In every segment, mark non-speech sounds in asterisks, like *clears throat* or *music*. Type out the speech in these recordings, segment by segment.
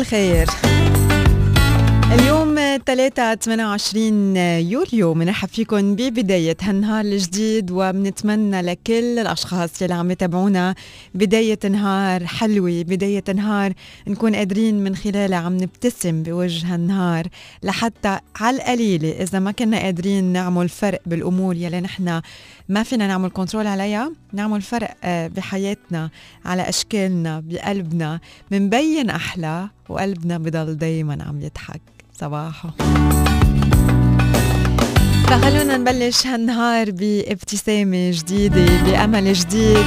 الخير. 3 28 يوليو بنرحب فيكم ببداية هالنهار الجديد وبنتمنى لكل الأشخاص يلي عم يتابعونا بداية نهار حلوة بداية نهار نكون قادرين من خلالها عم نبتسم بوجه هالنهار لحتى على القليلة إذا ما كنا قادرين نعمل فرق بالأمور يلي نحن ما فينا نعمل كنترول عليها نعمل فرق آه، بحياتنا على أشكالنا بقلبنا منبين أحلى وقلبنا بضل دايما عم يضحك. صباحو فخلونا نبلش هالنهار بابتسامة جديدة بأمل جديد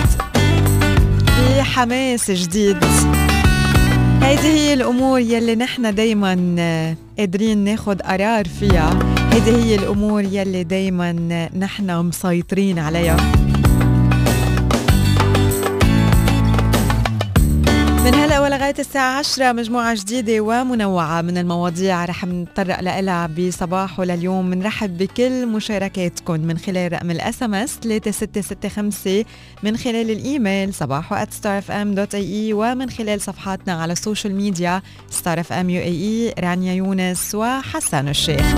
بحماس جديد. هيدي هي الأمور يلي نحن دايما قادرين ناخد قرار فيها. هيدي هي الأمور يلي دايما نحن مسيطرين عليها. من هلا ولغايه الساعة 10 مجموعة جديدة ومنوعة من المواضيع رح نتطرق لها بصباحه لليوم بنرحب بكل مشاركاتكم من خلال رقم ال SMS 3665 من خلال الإيميل صباحو @starfm.ae ومن خلال صفحاتنا على ال social media إي إي رانيا يونس وحسن الشيخ.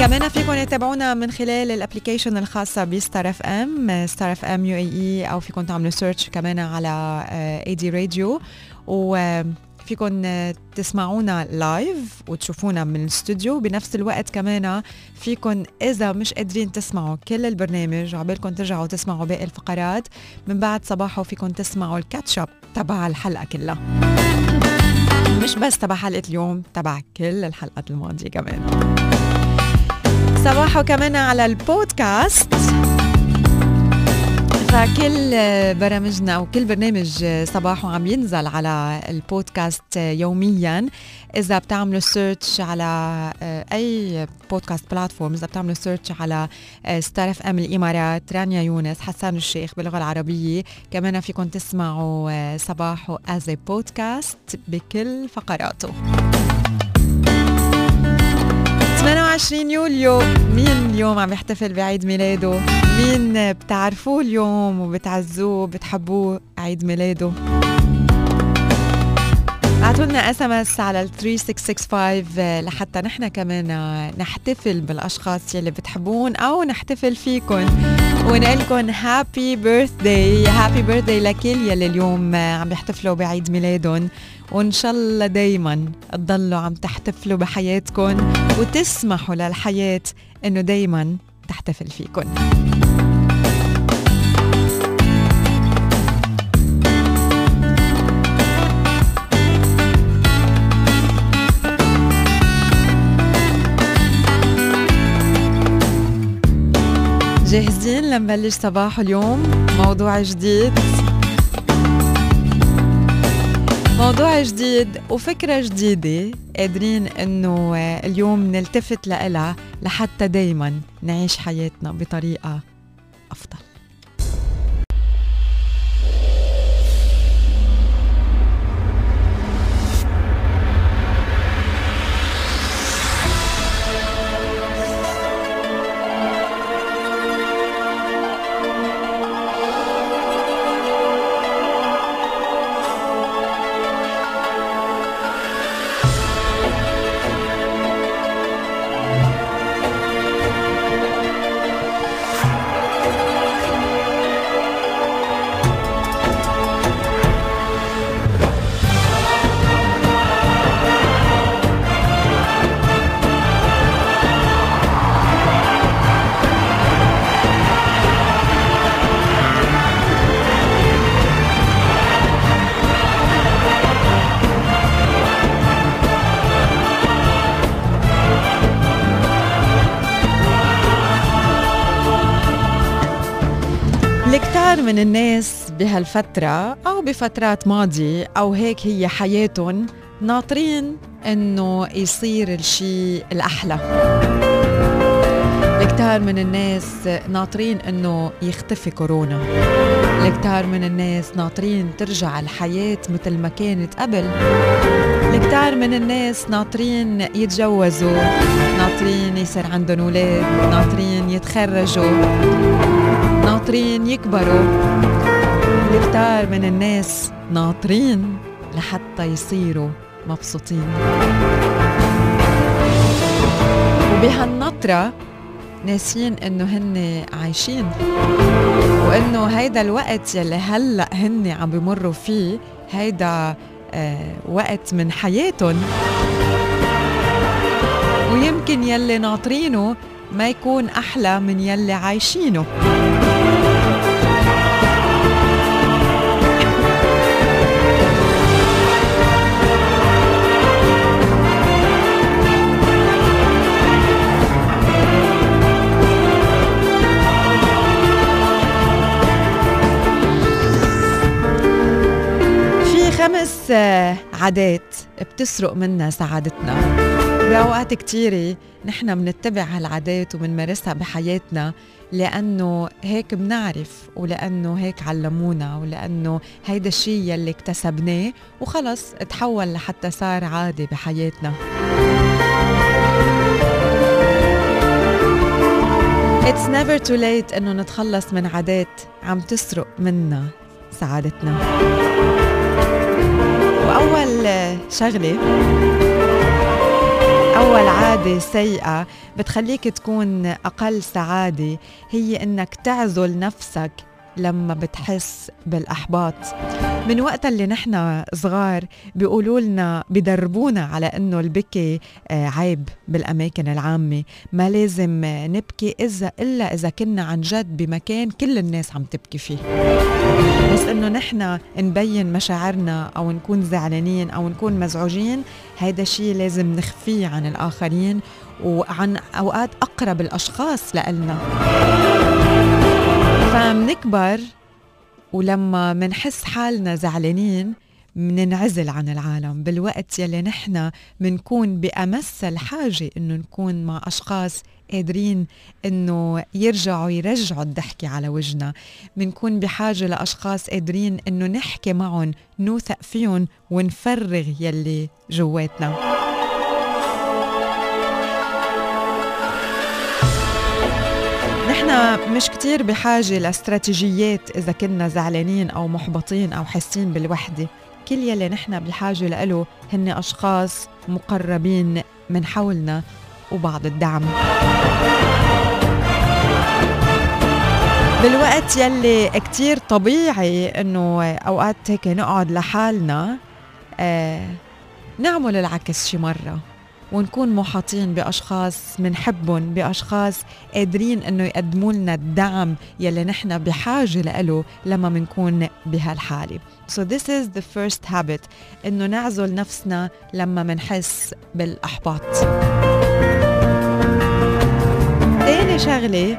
كمان فيكم تتابعونا من خلال ال application الخاصة ب Star FM Star FM UAE أو فيكم تعملوا search كمان على اي دي راديو وفيكم تسمعونا live وتشوفونا من الاستوديو بنفس الوقت كمان فيكم إذا مش قادرين تسمعوا كل البرنامج عبالكم ترجعوا تسمعوا باقي الفقرات. من بعد صباحه فيكم تسمعوا ال catch up تبع الحلقة كلها. مش بس تبع حلقة اليوم تبع كل الحلقات الماضية كمان. صباحو كمان على البودكاست. فكل برامجنا أو كل برنامج صباحو عم ينزل على البودكاست يوميا. إذا بتعملوا search على أي podcast platform إذا بتعملوا search على Star FM الإمارات رانيا يونس حسان الشيخ باللغة العربية. كمان فيكم تسمعوا صباحو as podcast بكل فقراته. 28 يوليو مين اليوم عم يحتفل بعيد ميلاده؟ مين بتعرفوه اليوم وبتعزوه وبتحبوه عيد ميلاده؟ ابعتوا لنا SMS على ال 3665 لحتى نحن كمان نحتفل بالأشخاص يلي بتحبون أو نحتفل فيكم ونقول لكم happy birthday happy birthday لكل يلي اليوم عم يحتفلوا بعيد ميلادهم وإن شاء الله دايما تضلوا عم تحتفلوا بحياتكم وتسمحوا للحياة إنه دايما تحتفل فيكم جاهزين لنبلش صباح اليوم؟ موضوع جديد. موضوع جديد وفكرة جديدة قادرين إنه اليوم نلتفت لها لحتى دايما نعيش حياتنا بطريقة أفضل. من الناس بهالفترة أو بفترات ماضية أو هيك هي حياتهم ناطرين إنه يصير الشيء الأحلى. الكثار من الناس ناطرين إنه يختفي كورونا. الكثار من الناس ناطرين ترجع الحياة مثل ما كانت قبل. الكثار من الناس ناطرين يتجوزوا ناطرين يصير عندهم أولاد ناطرين يتخرجوا. ناطرين يكبروا. الكتار من الناس ناطرين لحتى يصيروا مبسوطين. وبهالنطرة ناسين إنه هن عايشين. وإنه هيدا الوقت يلي هلأ هن عم بمروا فيه هيدا آه وقت من حياتهم. ويمكن يلي ناطرينه ما يكون أحلى من يلي عايشينه. خمس عادات بتسرق منا سعادتنا. بأوقات كتيرة نحن منتبع هالعادات ومنمارسها بحياتنا لأنه هيك بنعرف ولأنه هيك علمونا ولأنه هيدا الشيء يلي اكتسبناه وخلص تحول لحتى صار عادي بحياتنا. It's never too late إنه نتخلص من عادات عم تسرق منا سعادتنا. وأول شغلة أول عادة سيئة بتخليك تكون أقل سعادة هي إنك تعزل نفسك لما بتحس بالإحباط. من وقت اللي نحن صغار بيقولوا لنا بدربونا على إنه البكي آه، عيب بالأماكن العامة. ما لازم نبكي اذا إلا إذا كنا عن جد بمكان كل الناس عم تبكي فيه. بس إنه نحن نبين مشاعرنا أو نكون زعلانين أو نكون مزعوجين هيدا شيء لازم نخفيه عن الآخرين وعن أوقات أقرب الأشخاص لنا فمنكبر ولما منحس حالنا زعلانين مننعزل عن العالم. بالوقت يلي نحن منكون بأمس الحاجة إنه نكون مع أشخاص قادرين إنه يرجعوا يرجعوا الضحكة على وجهنا. منكون بحاجة لأشخاص قادرين إنه نحكي معهم نوثق فيهم ونفرغ يلي جواتنا. نحن مش كتير بحاجة لاستراتيجيات إذا كنا زعلانين أو محبطين أو حاسين بالوحدة. كل يلي نحن بحاجة له هن أشخاص مقربين من حولنا وبعض الدعم. بالوقت يلي كتير طبيعي إنه أوقات هيك نقعد لحالنا آه نعمل العكس شي مرة. ونكون محاطين بأشخاص منحبهم بأشخاص قادرين إنه يقدموا لنا الدعم يلي نحن بحاجة له لما منكون بهالحالة. So this is the first habit إنه نعزل نفسنا لما منحس بالأحباط. تاني شغلة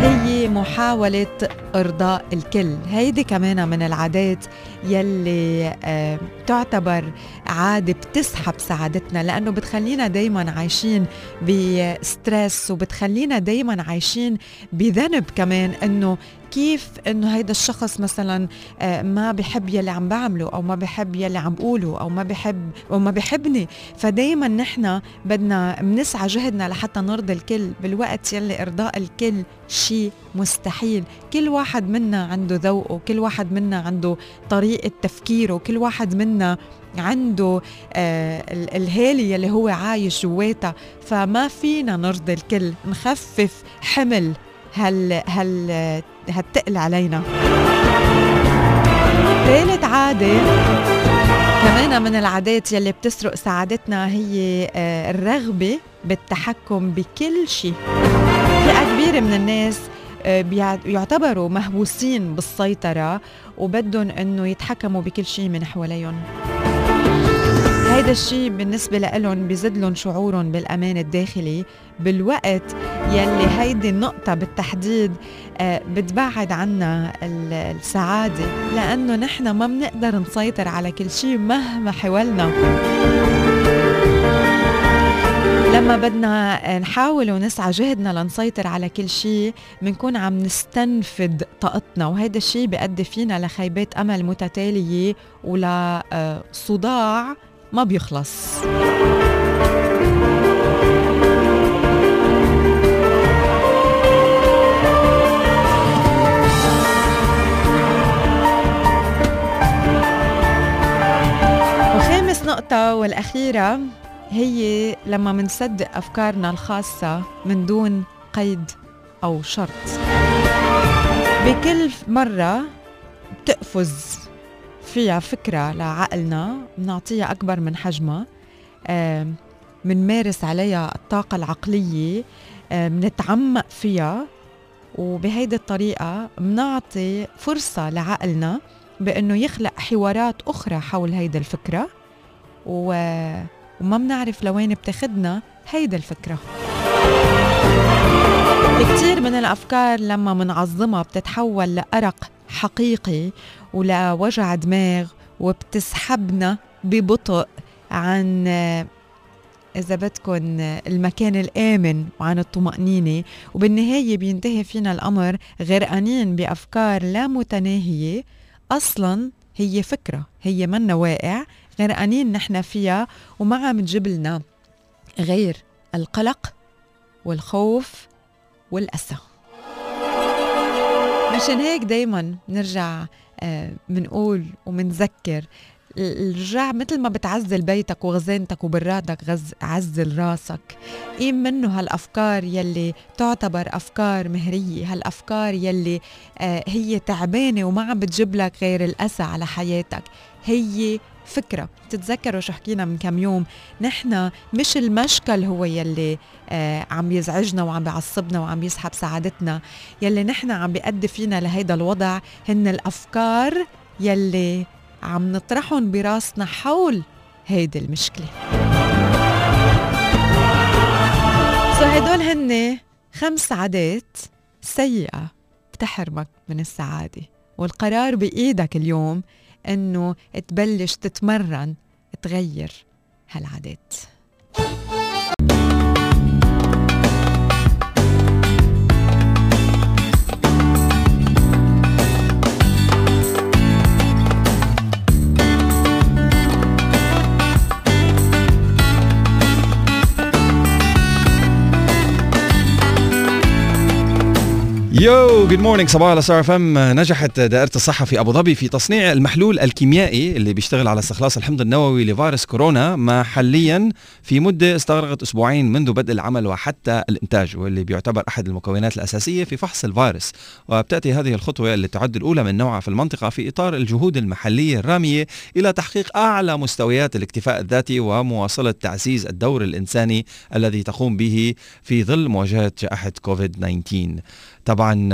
هي محاولة إرضاء الكل. هيدي كمان من العادات يلي آه تعتبر عادة بتسحب سعادتنا لأنه بتخلينا دايما عايشين بستريس وبتخلينا دايما عايشين بذنب كمان أنه كيف إنه هيدا الشخص مثلا آه، ما بحب يلي عم بعمله أو ما بحب يلي عم بقوله أو ما بحب أو ما بحبني. فدايما نحن بدنا بنسعى جهدنا لحتى نرضي الكل. بالوقت يلي إرضاء الكل شيء مستحيل. كل واحد منا عنده ذوقه كل واحد منا عنده طريقة تفكيره كل واحد منا عنده آه الهالي يلي هو عايش جواتها. فما فينا نرضي الكل. نخفف حمل هال هال هالتقل علينا. ثالث عادة كمان من العادات يلي بتسرق سعادتنا هي آه، الرغبة بالتحكم بكل شيء. فئة كبيرة من الناس آه، بيعتبروا مهووسين بالسيطرة وبدهم إنه يتحكموا بكل شيء من حواليهم. هيدا الشيء بالنسبة لهم بيزيد لهم شعورهم بالأمان الداخلي بالوقت يلي هيدي النقطة بالتحديد آه، بتبعد عنا السعادة لأنه نحن ما بنقدر نسيطر على كل شيء مهما حاولنا. لما بدنا نحاول ونسعى جهدنا لنسيطر على كل شيء بنكون عم نستنفد طاقتنا وهذا الشيء بيؤدي فينا لخيبات أمل متتالية ولصداع ما بيخلص. وخامس نقطة والأخيرة هي لما منصدق أفكارنا الخاصة من دون قيد أو شرط. بكل مرة بتقفز فيها فكرة لعقلنا بنعطيها أكبر من حجمها منمارس عليها الطاقة العقلية بنتعمق فيها وبهيدي الطريقة بنعطي فرصة لعقلنا بأنه يخلق حوارات أخرى حول هيدي الفكرة. و... وما بنعرف لوين بتاخدنا. هيدي الفكرة. كثير من الأفكار لما منعظمها بتتحول لأرق حقيقي ولوجع دماغ وبتسحبنا ببطء عن إذا بدكن المكان الآمن وعن الطمأنينة. وبالنهاية بينتهي فينا الأمر غرقانين بأفكار لا متناهية. أصلا هي فكرة هي منا واقع. غرقانين نحن فيها وما عم تجيب لنا غير القلق والخوف والأسى. مشان هيك دايما نرجع آه ومنذكر الرجع مثل ما بتعزل بيتك وغزانتك وبرادك غز عزل راسك. قيم منه هالأفكار يلي تعتبر أفكار مهرية هالأفكار يلي آه هي تعبانة وما عم بتجيب لك غير الأسى على حياتك. هي فكرة تتذكروا شو حكينا من كم يوم؟ نحن مش المشكل هو يلي آه عم يزعجنا وعم بيعصبنا وعم يسحب سعادتنا. يلي نحن عم بيأدي فينا لهيدا الوضع هن الأفكار يلي عم نطرحهم براسنا حول هيدي المشكلة. سو هدول هن خمس عادات سيئة بتحرمك من السعادة. والقرار بإيدك اليوم إنه تبلش تتمرن تغير هالعادات. you good morning صباح على Star FM. نجحت دائرة الصحة في أبو ظبي في تصنيع المحلول الكيميائي اللي بيشتغل على استخلاص الحمض النووي لفيروس كورونا محليا في مدة استغرقت أسبوعين منذ بدء العمل وحتى الإنتاج واللي بيعتبر أحد المكونات الأساسية في فحص الفيروس. وبتأتي هذه الخطوة اللي تعد الأولى من نوعها في المنطقة في إطار الجهود المحلية الرامية إلى تحقيق أعلى مستويات الاكتفاء الذاتي ومواصلة تعزيز الدور الإنساني الذي تقوم به في ظل مواجهة جائحة كوفيد 19 طبعا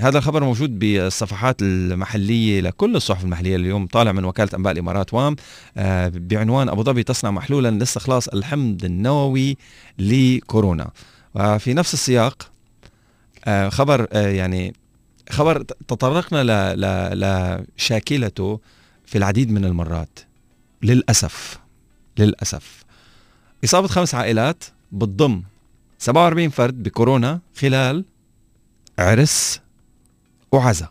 هذا الخبر موجود بالصفحات المحلية لكل الصحف المحلية اليوم طالع من وكالة أنباء الإمارات وام آه، بعنوان أبو ظبي تصنع محلولا لاستخلاص الحمض النووي لكورونا. وفي نفس السياق آه، خبر آه، يعني خبر تطرقنا لشاكلته في العديد من المرات. للأسف للأسف. إصابة خمس عائلات بتضم 47 فرد بكورونا خلال عرس وعزا.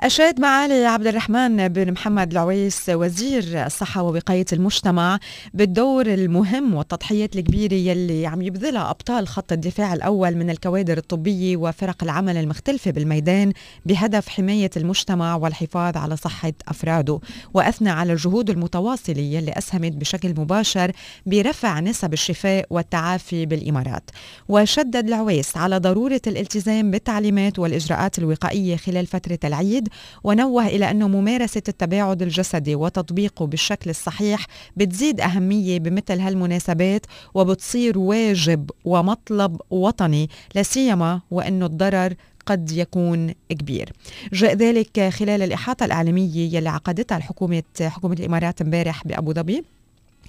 أشاد معالي عبد الرحمن بن محمد العويس وزير الصحة ووقاية المجتمع بالدور المهم والتضحيات الكبيرة يلي عم يبذلها أبطال خط الدفاع الأول من الكوادر الطبية وفرق العمل المختلفة بالميدان بهدف حماية المجتمع والحفاظ على صحة أفراده وأثنى على الجهود المتواصلة يلي أسهمت بشكل مباشر برفع نسب الشفاء والتعافي بالإمارات. وشدد العويس على ضرورة الالتزام بالتعليمات والإجراءات الوقائية خلال فترة العيد الجديد ونوه إلى أنه ممارسة التباعد الجسدي وتطبيقه بالشكل الصحيح بتزيد أهمية بمثل هالمناسبات وبتصير واجب ومطلب وطني لا سيما وأنه الضرر قد يكون كبير. جاء ذلك خلال الإحاطة الإعلامية يلي عقدتها الحكومة حكومة الإمارات امبارح بأبو ظبي.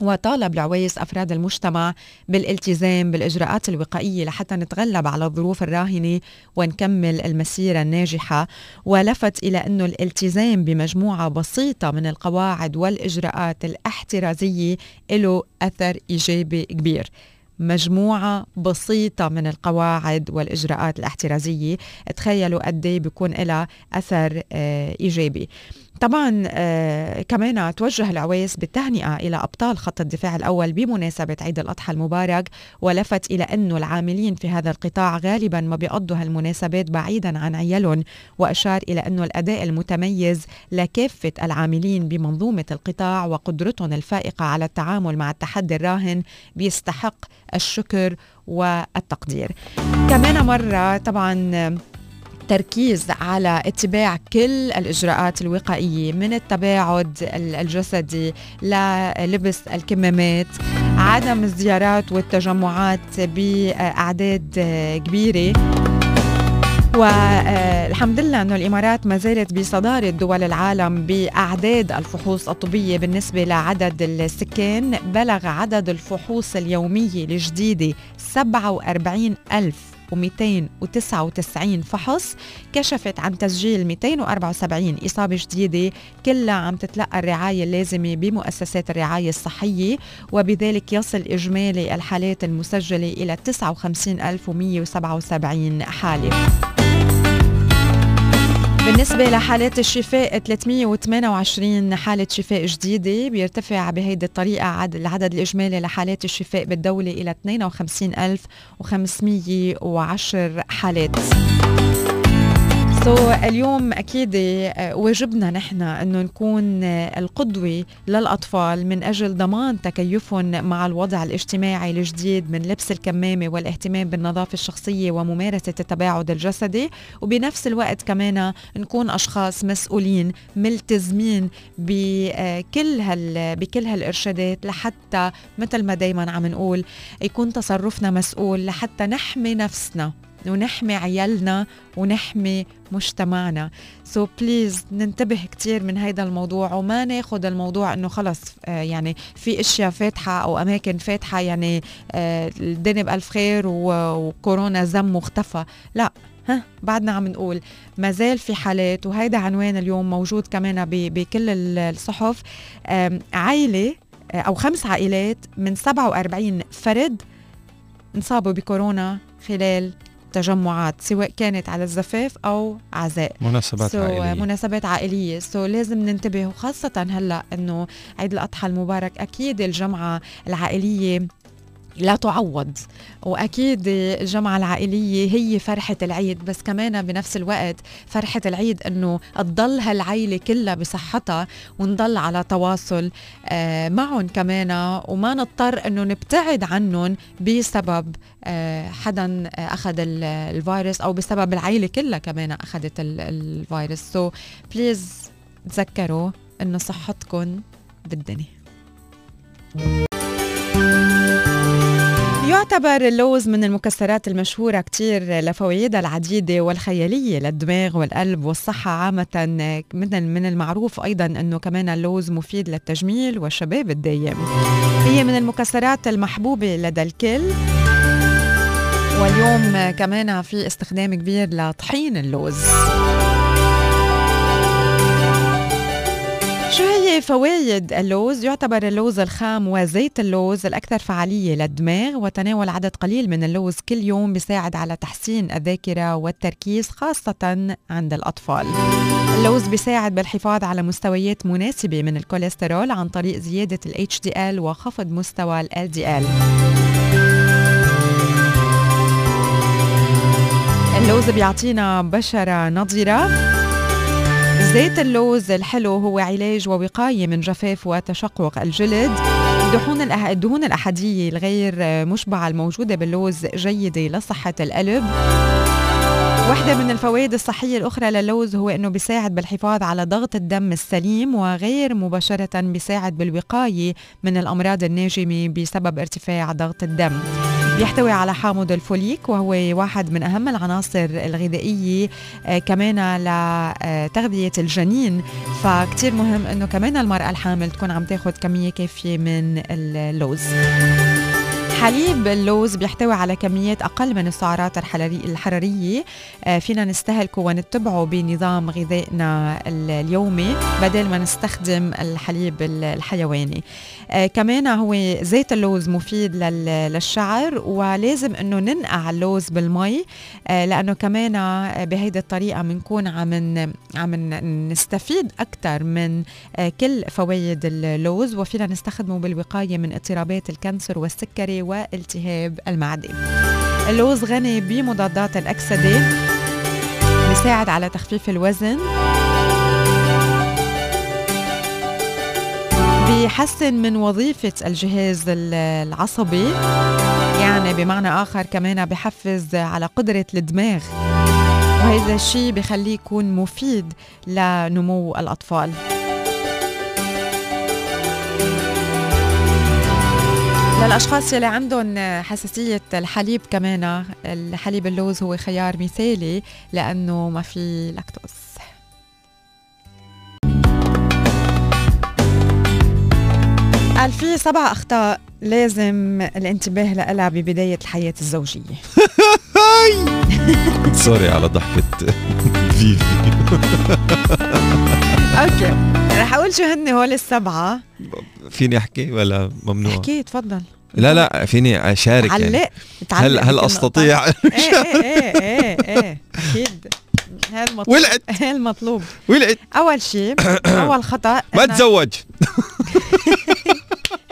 وطالب العويس أفراد المجتمع بالالتزام بالإجراءات الوقائية لحتى نتغلب على الظروف الراهنة ونكمل المسيرة الناجحة. ولفت إلى أنه الالتزام بمجموعة بسيطة من القواعد والإجراءات الاحترازية له أثر إيجابي كبير. مجموعة بسيطة من القواعد والإجراءات الاحترازية تخيلوا قد إيه بيكون لها أثر آه، إيجابي. طبعا آه كمان توجه العويس بالتهنئة إلى أبطال خط الدفاع الأول بمناسبة عيد الأضحى المبارك ولفت إلى أنه العاملين في هذا القطاع غالبا ما بيقضوا هالمناسبات بعيدا عن عيالهم وأشار إلى أنه الأداء المتميز لكافة العاملين بمنظومة القطاع وقدرتهم الفائقة على التعامل مع التحدي الراهن بيستحق الشكر والتقدير. كمان مرة طبعا تركيز على اتباع كل الإجراءات الوقائية من التباعد الجسدي للبس الكمامات عدم الزيارات والتجمعات بأعداد كبيرة. والحمد لله إنه الإمارات ما زالت بصدارة دول العالم بأعداد الفحوص الطبية بالنسبة لعدد السكان بلغ عدد الفحوص اليومية الجديدة 47 ألف و299 فحص كشفت عن تسجيل 274 إصابة جديدة كلها عم تتلقى الرعاية اللازمة بمؤسسات الرعاية الصحية وبذلك يصل إجمالي الحالات المسجلة إلى 59177 حالة. بالنسبة لحالات الشفاء 328 حالة شفاء جديدة بيرتفع بهيدي الطريقة العدد الإجمالي لحالات الشفاء بالدولة إلى 52510 حالات. سو so, اليوم أكيد آه، واجبنا نحن إنه نكون آه، القدوة للأطفال من أجل ضمان تكيفهم مع الوضع الاجتماعي الجديد من لبس الكمامة والاهتمام بالنظافة الشخصية وممارسة التباعد الجسدي. وبنفس الوقت كمان نكون أشخاص مسؤولين ملتزمين بكل آه، هال بكل هالإرشادات لحتى مثل ما دائما عم نقول يكون تصرفنا مسؤول لحتى نحمي نفسنا. ونحمي عيالنا ونحمي مجتمعنا. so so please ننتبه كتير من هيدا الموضوع وما ناخد الموضوع إنه خلص آه يعني في أشياء فاتحة أو أماكن فاتحة يعني آه الدنيا بألف خير وكورونا زم واختفى. لا ها بعدنا عم نقول. ما زال في حالات وهيدا عنوان اليوم موجود كمان بكل الصحف. عائلة آه، أو خمس عائلات من 47 فرد انصابوا بكورونا خلال تجمعات سواء كانت على الزفاف أو عزاء. مناسبات so عائلية. مناسبات عائلية. سو so لازم ننتبه وخاصه هلأ إنه عيد الأضحى المبارك أكيد الجمعة العائلية لا تعوض. وأكيد الجمعة العائلية هي فرحة العيد بس كمان بنفس الوقت فرحة العيد إنه تضل هالعيله كلها بصحتها ونضل على تواصل آه، معهم كمان. وما نضطر إنه نبتعد عنهم بسبب آه، حدا أخذ الفيروس أو بسبب العيلة كلها كمان أخذت الفيروس. so please تذكروا إنه صحتكم بالدنيا. يعتبر اللوز من المكسرات المشهورة كتير لفوائدها العديدة والخيالية للدماغ والقلب والصحة عامة من من المعروف أيضا أنه كمان اللوز مفيد للتجميل والشباب الدايم. هي من المكسرات المحبوبة لدى الكل. واليوم كمان في استخدام كبير لطحين اللوز. شو هي فوائد اللوز؟ يعتبر اللوز الخام وزيت اللوز الأكثر فعالية للدماغ وتناول عدد قليل من اللوز كل يوم بيساعد على تحسين الذاكرة والتركيز خاصة عند الأطفال اللوز بيساعد بالحفاظ على مستويات مناسبة من الكوليسترول عن طريق زيادة ال HDL وخفض مستوى ال LDL اللوز بيعطينا بشرة نضرة زيت اللوز الحلو هو علاج ووقاية من جفاف وتشقق الجلد. الدهون الدهون الأحادية الغير مشبعة الموجودة باللوز جيدة لصحة القلب. واحدة من الفوائد الصحية الأخرى للوز هو أنه بيساعد بالحفاظ على ضغط الدم السليم وغير مباشرة بيساعد بالوقاية من الأمراض الناجمة بسبب ارتفاع ضغط الدم. بيحتوي على حامض الفوليك وهو واحد من أهم العناصر الغذائية آه كمان لتغذية الجنين. فكتير مهم أنه كمان المرأة الحامل تكون عم تاخد كمية كافية من اللوز. حليب اللوز بيحتوي على كميات أقل من السعرات الحرارية. آه، فينا نستهلكه ونتبعه بنظام غذائنا اليومي بدل ما نستخدم الحليب الحيواني. آه، كمان هو زيت اللوز مفيد للشعر ولازم إنه ننقع اللوز بالمي. آه، لأنه كمان بهيدي الطريقة بنكون عم عم نستفيد أكثر من كل فوائد اللوز وفينا نستخدمه بالوقاية من اضطرابات ال cancer والسكري والتهاب المعدة. اللوز غني بمضادات الأكسدة بيساعد على تخفيف الوزن بيحسن من وظيفة الجهاز العصبي يعني بمعنى آخر كمان بحفز على قدرة الدماغ. وهذا الشيء بخليه يكون مفيد لنمو الأطفال. للاشخاص يلي عندهم حساسية الحليب كمان. الحليب اللوز هو خيار مثالي لأنه ما في لاكتوز. قال في سبع أخطاء لازم الانتباه لها ببداية الحياة الزوجية. *laughs* sorry على ضحكة فيفي. *laughs* okay. رح أقول شو هن هول السبعة. فيني أحكي ولا ممنوع؟ احكي تفضل لا لا فيني أشارك علق يعني هل هل أستطيع؟ *laughs* إيه إيه إيه إيه أكيد. المطلوب. ولعت. *laughs* المطلوب. ولعت. أول شيء *coughs* أول خطأ ما تزوج. *laughs*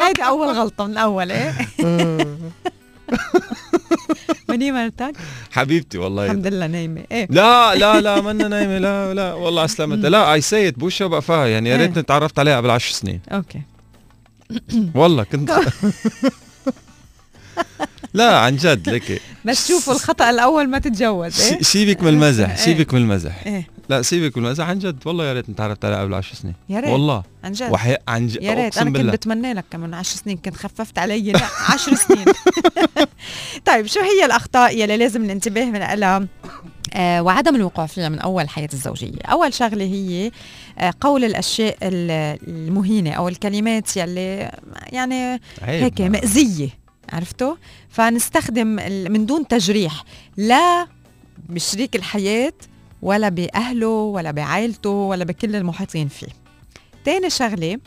هيدي أول غلطة من الأول إيه؟ مني مرتك حبيبتي والله. الحمد لله نايمة. إيه. لا لا لا منا نايمة. لا لا والله أسلمت. لا I said it بوشها بقفاها يعني يا إيه. ريتني تعرفت عليها قبل عشر سنين. okay. والله كنت *laughs* لا عن جد لك بس شوفوا الخطأ الأول ما تتجوز إيه؟ سيبك من المزح إيه. سيبك من المزح. إيه. لا سيبك من المزح عن جد والله يا ريتني تعرفت عليها قبل عشر سنين. يا ريت والله. عن جد. وحي عن جد يا ريت أنا كنت بتمنى لك كمان 10 سنين كنت خففت علي لا 10 سنين. *laughs* طيب شو هي الأخطاء يلي لازم الانتباه من لها وعدم الوقوع فيها من أول حياه الزوجية. أول شغلة هي آه قول الأشياء ال- المهينة أو الكلمات يلي يعني هيك مأزيه عرفتوا؟ فنستخدم من دون تجريح لا بشريك الحياة ولا بأهله ولا بعائلته ولا بكل المحيطين فيه. تاني شغلة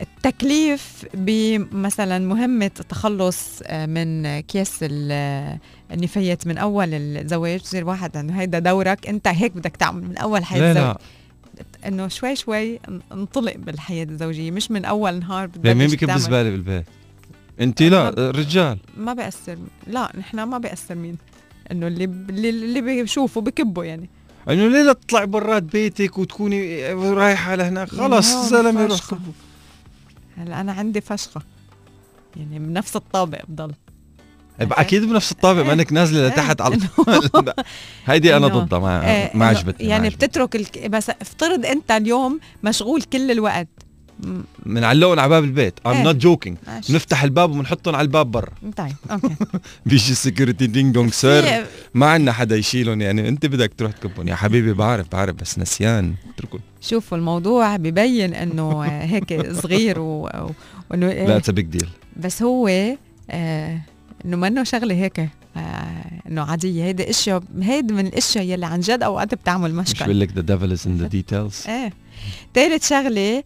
التكليف بمثلا مهمة التخلص آه، من أكياس ال- النفايات من أول الزواج يصير واحد إنه هيدا دورك أنت هيك بدك تعمل من أول حياة الزواج. إنه شوي شوي انطلق بالحياة الزوجية مش من أول نهار لا مين بكب تعمل. زباله بالبيت؟ أنت لا رجال ما بيأثر لا نحن ما بيأثر مين. إنه اللي اللي, اللي بيشوفوا بكبوا يعني. إنه ليه لا تطلعي برات بيتك وتكوني رايحة لهناك؟ خلص زلمه روح. هلا أنا عندي فشخة يعني بنفس الطابق بضل أكيد بنفس الطابق ما إنك نازلة *laughs* لتحت على *laughs* هيدي أنا ضدها ما إيه، ما عجبتني يعني. بتترك. بس افترض أنت اليوم مشغول كل الوقت بنعلقهم على باب البيت. إيه. not joking. ماشي. بنفتح الباب وبنحطهم على الباب برا. طيب okay. *laughs* بيجي ال security ding dong sir ما عندنا حدا يشيلهم يعني أنت بدك تروح تكبهم. يا حبيبي بعرف بعرف بس نسيان. اتركهم شوفوا الموضوع ببين إنه هيك صغير و... وإنه لا it's big deal بس هو آه إنه منه شغلة هيك آه إنه عادية. هيدي اشياء هيدي من الإشياء يلي عن جد أوقات بتعمل مش مشكل بقول لك the devil is in the details إيه. ثالث شغلة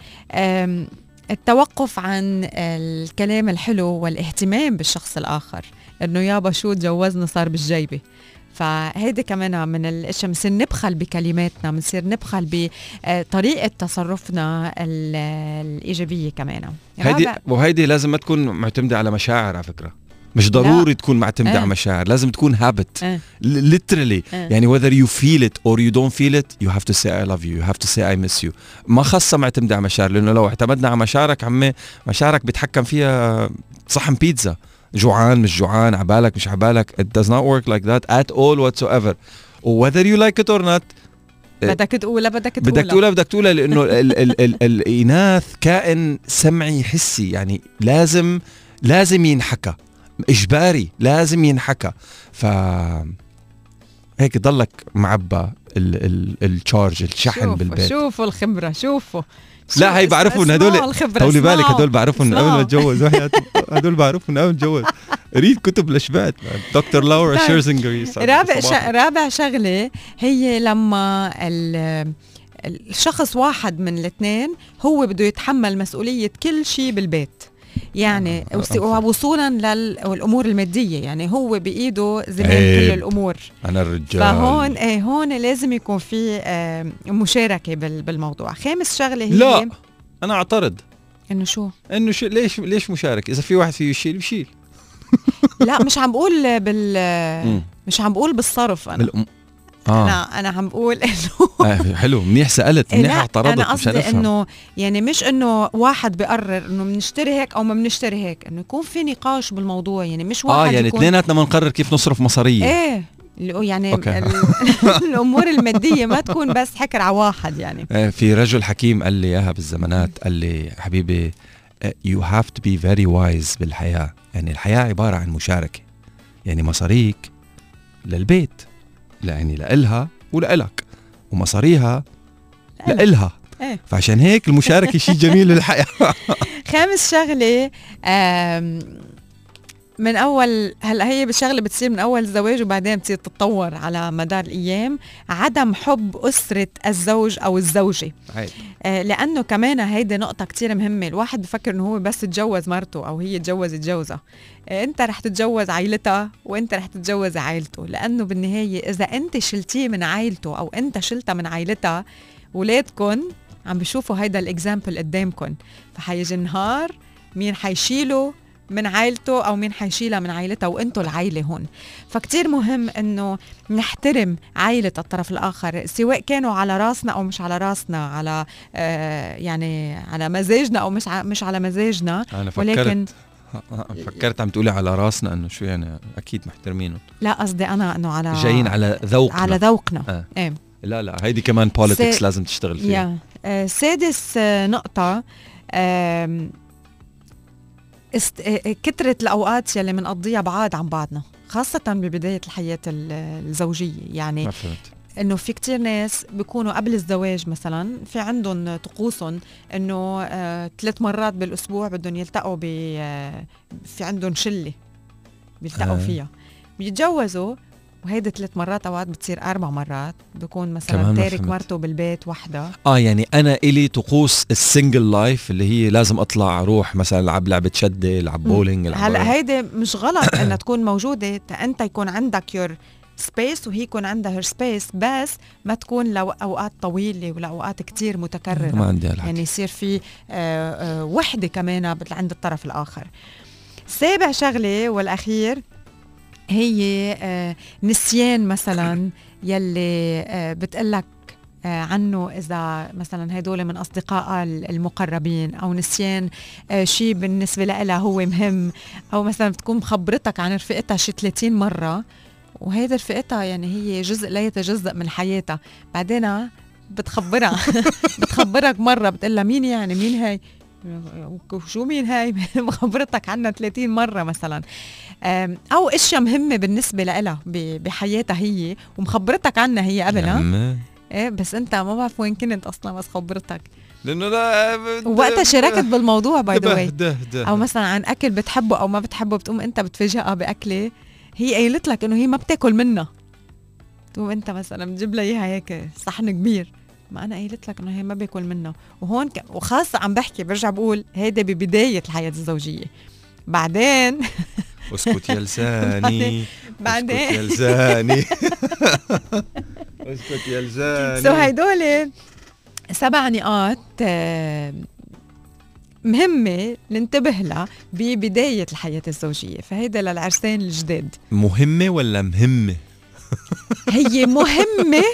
التوقف عن الكلام الحلو والاهتمام بالشخص الآخر إنه يابا شو تجوزنا صار بالجيبة. فهيدي كمان من الأشياء بنصير نبخل بكلماتنا بنصير نبخل بطريقة تصرفنا ال- الإيجابية كمان. هيدي وهيدي لازم ما تكون معتمدة على مشاعر على فكرة. مش ضروري تكون معتمدة إيه. على مشاعر لازم تكون هابت إيه. literally. إيه. يعني whether you feel it or you don't feel it you have to say I love you you have to say I miss you. ما خاصة معتمدة على مشاعر لأنه لو اعتمدنا على مشاعرك عمي مشاعرك بيتحكم فيها صحن بيتزا. جوعان مش جوعان عبالك مش عبالك it does not work like that at all whatsoever. Whether you like it or not بدك تقولها بدك تقولها بدك تقولها بدك تقولها لأنه ال ال ال الإناث كائن سمعي حسي. يعني لازم لازم ينحكى. إجباري لازم ينحكى. ف هيك ضلك معبى التشارج الشحن شوفوا بالبيت. شوفوا الخبرة شوفوا. لا هي بعرفوا ان هدول طولي بالك هدول بعرفوا ان قبل ما اتجوز. هدول بعرفوا ان قبل ما اتجوز. ريد كتب لشبات دكتور لورا طيب. شيرزنجر رابع. رابع شغلة هي لما ال... الشخص واحد من الاثنين هو بده يتحمل مسؤولية كل شيء بالبيت. يعني آه،. وصولا للامور المادية يعني هو بإيده زمام عيب. كل الأمور. أنا الرجال. فهون إيه هون لازم يكون في آه، مشاركة بال- بالموضوع. خامس شغلة هي لا أنا أعترض. إنه شو؟ إنه شو ليش ليش مشارك؟ إذا في واحد فيه يشيل بشيل. *laughs* لا مش عم بقول بال. مش عم بقول بالصرف أنا. بالأم... آه. أنا أنا عم بقول *laughs* إنه آه، حلو. منيح سألت منيح اعترضت أنا قصدي إنه يعني مش إنه واحد بيقرر إنه بنشتري هيك أو ما بنشتري هيك إنه يكون في نقاش بالموضوع. يعني مش واحد آه يعني اثنيناتنا بنقرر كيف نصرف مصارية. إيه يعني *laughs* الأمور المادية ما تكون بس حكر على واحد يعني. آه، في رجل حكيم قال لي إياها بالزمانات قال لي حبيبي you have to be very wise بالحياة. يعني الحياة عبارة عن مشاركة. يعني مصاريك للبيت. يعني لإلها ولإلك ومصاريها لإلها إيه. فعشان هيك المشاركة شيء جميل للحياة. *laughs* خامس شغلة من اول هلأ هي شغلة بتصير من أول الزواج وبعدين بتصير تتطور على مدار الأيام عدم حب أسرة الزوج أو الزوجة. آه، لأنه كمان هيدي نقطة كتير مهمة. الواحد بفكر إنه هو بس تجوز مرته أو هي تجوزت جوزها آه، أنت رح تتجوز عائلتها وأنت رح تتجوز عائلته لأنه بالنهاية إذا أنت شلتيه من عائلته أو أنت شلتها من عائلتها ولادكم عم بيشوفوا هيدا الاكزامبل قدامكم فحيجي نهار مين حيشيله؟ من عائلته أو مين حيشيلها من عائلتها وإنتوا العائلة هون. فكتير مهم إنه نحترم عائلة الطرف الآخر سواء كانوا على راسنا أو مش على راسنا على آه يعني على مزاجنا أو مش مش على مزاجنا. أنا ولكن فكرت فكرت عم تقولي على راسنا إنه شو يعني أكيد محترمينهم لا قصدي أنا إنه على جايين على ذوقنا. على ذوقنا. آه. إيه. لا لا هيدي كمان politics سي- لازم تشتغل فيها. يا آه، سادس آه، نقطة آم، است... آه، آه، كترة الأوقات يلي بنقضيها بعاد عن بعضنا خاصة ببداية الحياة ال- الزوجية. يعني ما فهمت. إنه في كتير ناس بيكونوا قبل الزواج مثلا في عندهم طقوسهم إنه آه ثلاث مرات بالأسبوع بدهم يلتقوا ب آه في عندهم شلة بيلتقوا آه. فيها. بيتجوزوا وهيدي ثلاث مرات أوقات بتصير أربع مرات بيكون مثلا تارك. مرته بالبيت وحده. آه يعني أنا إلي طقوس ال single life اللي هي لازم أطلع أروح مثلا ألعب لعبة شدة ألعب بولينج ألعب هلأ هيدي مش غلط إنها *coughs* تكون موجودة أنت يكون عندك your space وهي يكون عندها her space بس ما تكون لاوقات طويلة ولاوقات كتير متكررة. ما عندي هالحكي. يعني يصير في آه، آه، وحدة كمان عند الطرف الآخر. سابع شغلة والأخير هي آه، نسيان مثلا يلي آه، بتقلك آه، عنه إذا مثلا هدول من اصدقائها المقربين أو نسيان شيء بالنسبة لها هو مهم. أو مثلا بتكون مخبرتك عن رفقتها شي 30 مرة وهيدا رفقتها يعني هي جزء لا يتجزأ من حياتها. بعدين بتخبرها. *laughs* بتخبرك مرة بتقول لها مين يعني مين هاي شو مين هاي؟ *laughs* مخبرتك عنها 30 مرة مثلا. أم، أو أشياء مهمة بالنسبة لها بحياتها هي ومخبرتك عنها هي قبلها. عمي. إيه بس أنت ما بعرف وين كنت أصلا بس خبرتك. لأنه لا ووقتها شاركت بالموضوع by the way أو مثلا عن أكل بتحبه أو ما بتحبه بتقوم أنت بتفاجئها بأكلة. هي قايلت لك إنه هي ما بتاكل منها. تقوم أنت مثلا بتجيب لها إياها هيك صحن كبير. ما أنا قايلت لك إنه هي ما باكل منها وهون ك... وخاصة عم بحكي برجع بقول هيدا ببداية الحياة الزوجية. بعدين *laughs* اسكت يا لساني. بعدين اسكت يا لساني. *laughs* *laughs* اسكت يا لساني. سو هيدول سبع نقاط آه، مهمة ننتبه لها ببداية الحياة الزوجية. فهيدا للعرسان الجداد. مهمة ولا مهمة؟ هي مهمة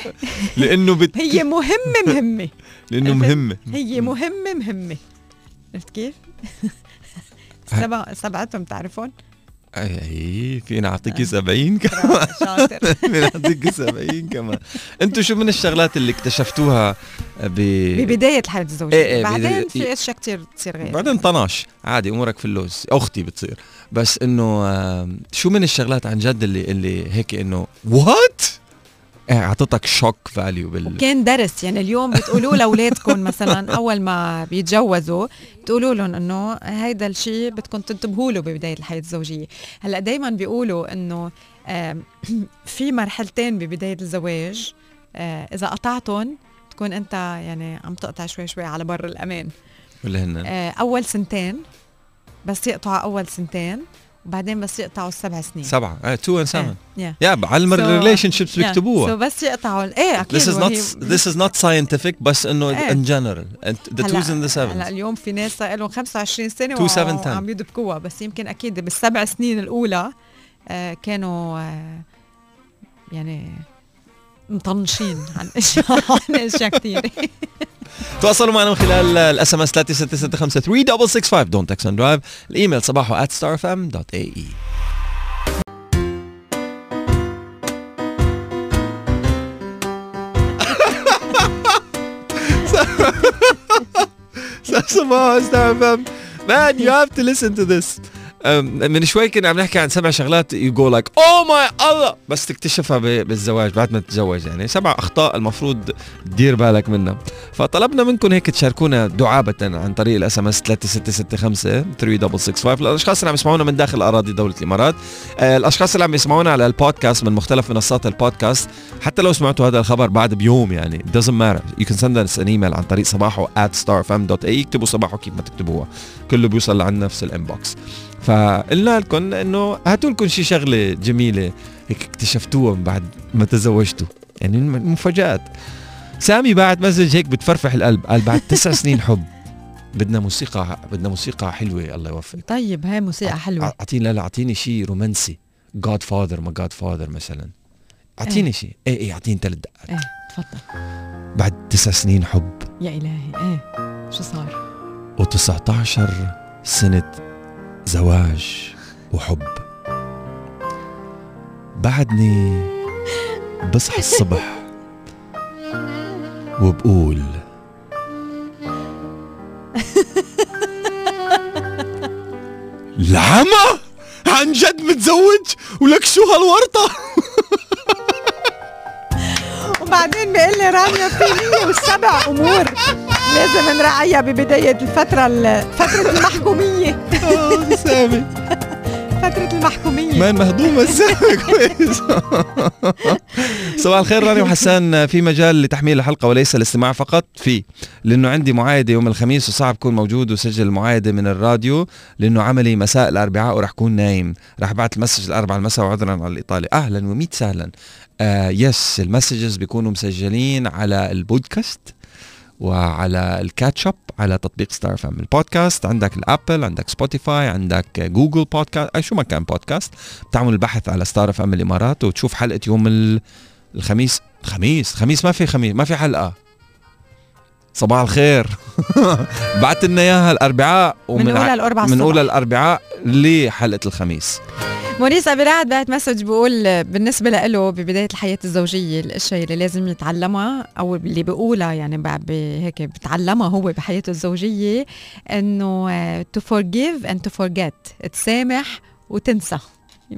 لأنه بت... هي مهمة مهمة لأنه؟ مهمة هي مهمة مهمة عرفت كيف؟ سبع سبعتهم تعرفون؟ اي فينا اعطيكي 70 كمان. شاطر. *laughs* فينا اعطيكي 70 كمان. أنتوا شو من الشغلات اللي اكتشفتوها ب ببداية الحياة الزوجية. إيه إيه، بعدين في أشياء كتير تصير غير. بعدين طناش. عادي أمورك في اللوز. أختي بتصير. بس إنه شو من الشغلات عن جد اللي اللي هيك إنه what إيه أعطتك shock value بال كان درس يعني اليوم بتقولوا لأولادكم *laughs* مثلا أول ما بيتجوزوا بتقولوا لهم إنه هيدا الشيء بدكم تنتبهوا له ببداية الحياة الزوجية. هلأ دائما بيقولوا إنه *clears throat* في مرحلتين ببداية الزواج آه، إذا قطعتهم تكون أنت يعني عم تقطع شوي شوي على بر الأمان. هن. آه، أول سنتين بس يقطعوا أول سنتين. وبعدين بس يقطعوا السبع سنين. سبعة. إيه 2 and 7 يا So- ال relationships so بيكتبوها بس يقطعوا إيه أكيد This is not this is not scientific بس إنه general. And the هلا- twos and the هلا sevens. اليوم في ناس صار لهم 25 سنة Two, seven, ten. وعم يدبكوها. بس يمكن أكيد بالسبع سنين الأولى آه كانوا آه يعني مطنشين عن اشياء عن أشياء كثير *laughs* تواصلوا معنا من خلال ال SMS 3665 3665 don't text and drive الإيميل صباحو starfm.ae صباحو Star FM Man, you have to listen to this. من شوي كنا عم نحكي عن سبع شغلات go like oh my Allah! بس تكتشفها بالزواج بعد ما تتزوج يعني. سبع أخطاء المفروض تدير بالك منها. فطلبنا منكم هيك تشاركونا دعابة عن طريق ال SMS 3665 3665 للأشخاص اللي عم يسمعونا من داخل أراضي دولة الإمارات آه، الأشخاص اللي عم يسمعونا على البودكاست من مختلف منصات البودكاست حتى لو سمعتوا هذا الخبر بعد بيوم يعني doesn't matter. You can send us an email عن طريق صباحو at starfm.ae اكتبوا صباحو كيف ما تكتبوها. كله بيوصل لعنا نفس ال inbox. فقلنا لكم إنه هاتوا لكم شي شغلة جميلة هيك اكتشفتوها من بعد ما تزوجتوا. يعني مفاجات سامي بعد message هيك بتفرفح القلب قال بعد تسع *laughs* سنين حب بدنا موسيقى بدنا موسيقى حلوة الله يوفق طيب هاي موسيقى حلوة. أعطيني لا لا أعطيني شيء رومانسي. Godfather ما Godfather مثلا. أعطيني شيء إيه إيه أعطيني ثلاث دقات إيه تفضل. بعد تسع سنين حب. يا إلهي إيه شو صار؟ و19 سنة زواج وحب. بعدني بصحى الصبح وبقول العمى عن جد متزوج؟ ولك شو هالورطة؟ وبعدين بيقول لي رانيا في 107 أمور لازم نراعيها ببداية الفترة ال- فترة المحكومية. سامي. فتره المحكومية. مان مهضومة كويس. صباح الخير راني وحسان في مجال لتحميل الحلقة وليس الاستماع فقط في لأنه عندي معايدة يوم الخميس وصعب كون موجود وسجل المعايدة من الراديو لأنه عملي مساء الأربعاء ورح كون نايم. رح بعت المسج الأربعاء المساء وعذرا على الإيطالي. أهلا وميت سهلا. آه yes ال messages بيكونوا مسجلين على البودكاست. وعلى ال catch up على تطبيق Star FM ال podcast عندك ال Apple عندك Spotify عندك Google Podcast أي شو ما كان بودكاست بتعمل البحث على Star FM الإمارات وتشوف حلقة يوم ال- الخميس. خميس؟ خميس ما في خميس ما في حلقة. صباح الخير. *laughs* بعت لنا إياها الأربعاء من أولى الاربعاء من أولى. الاربعاء لحلقة الخميس. موريس ابي رعد بعت message بيقول بالنسبة له ببداية الحياة الزوجية الاشياء اللي لازم يتعلمها أو اللي بيقولها يعني هيك بتعلمها هو بحياته الزوجية إنه to forgive and to forget تسامح وتنسى. 100%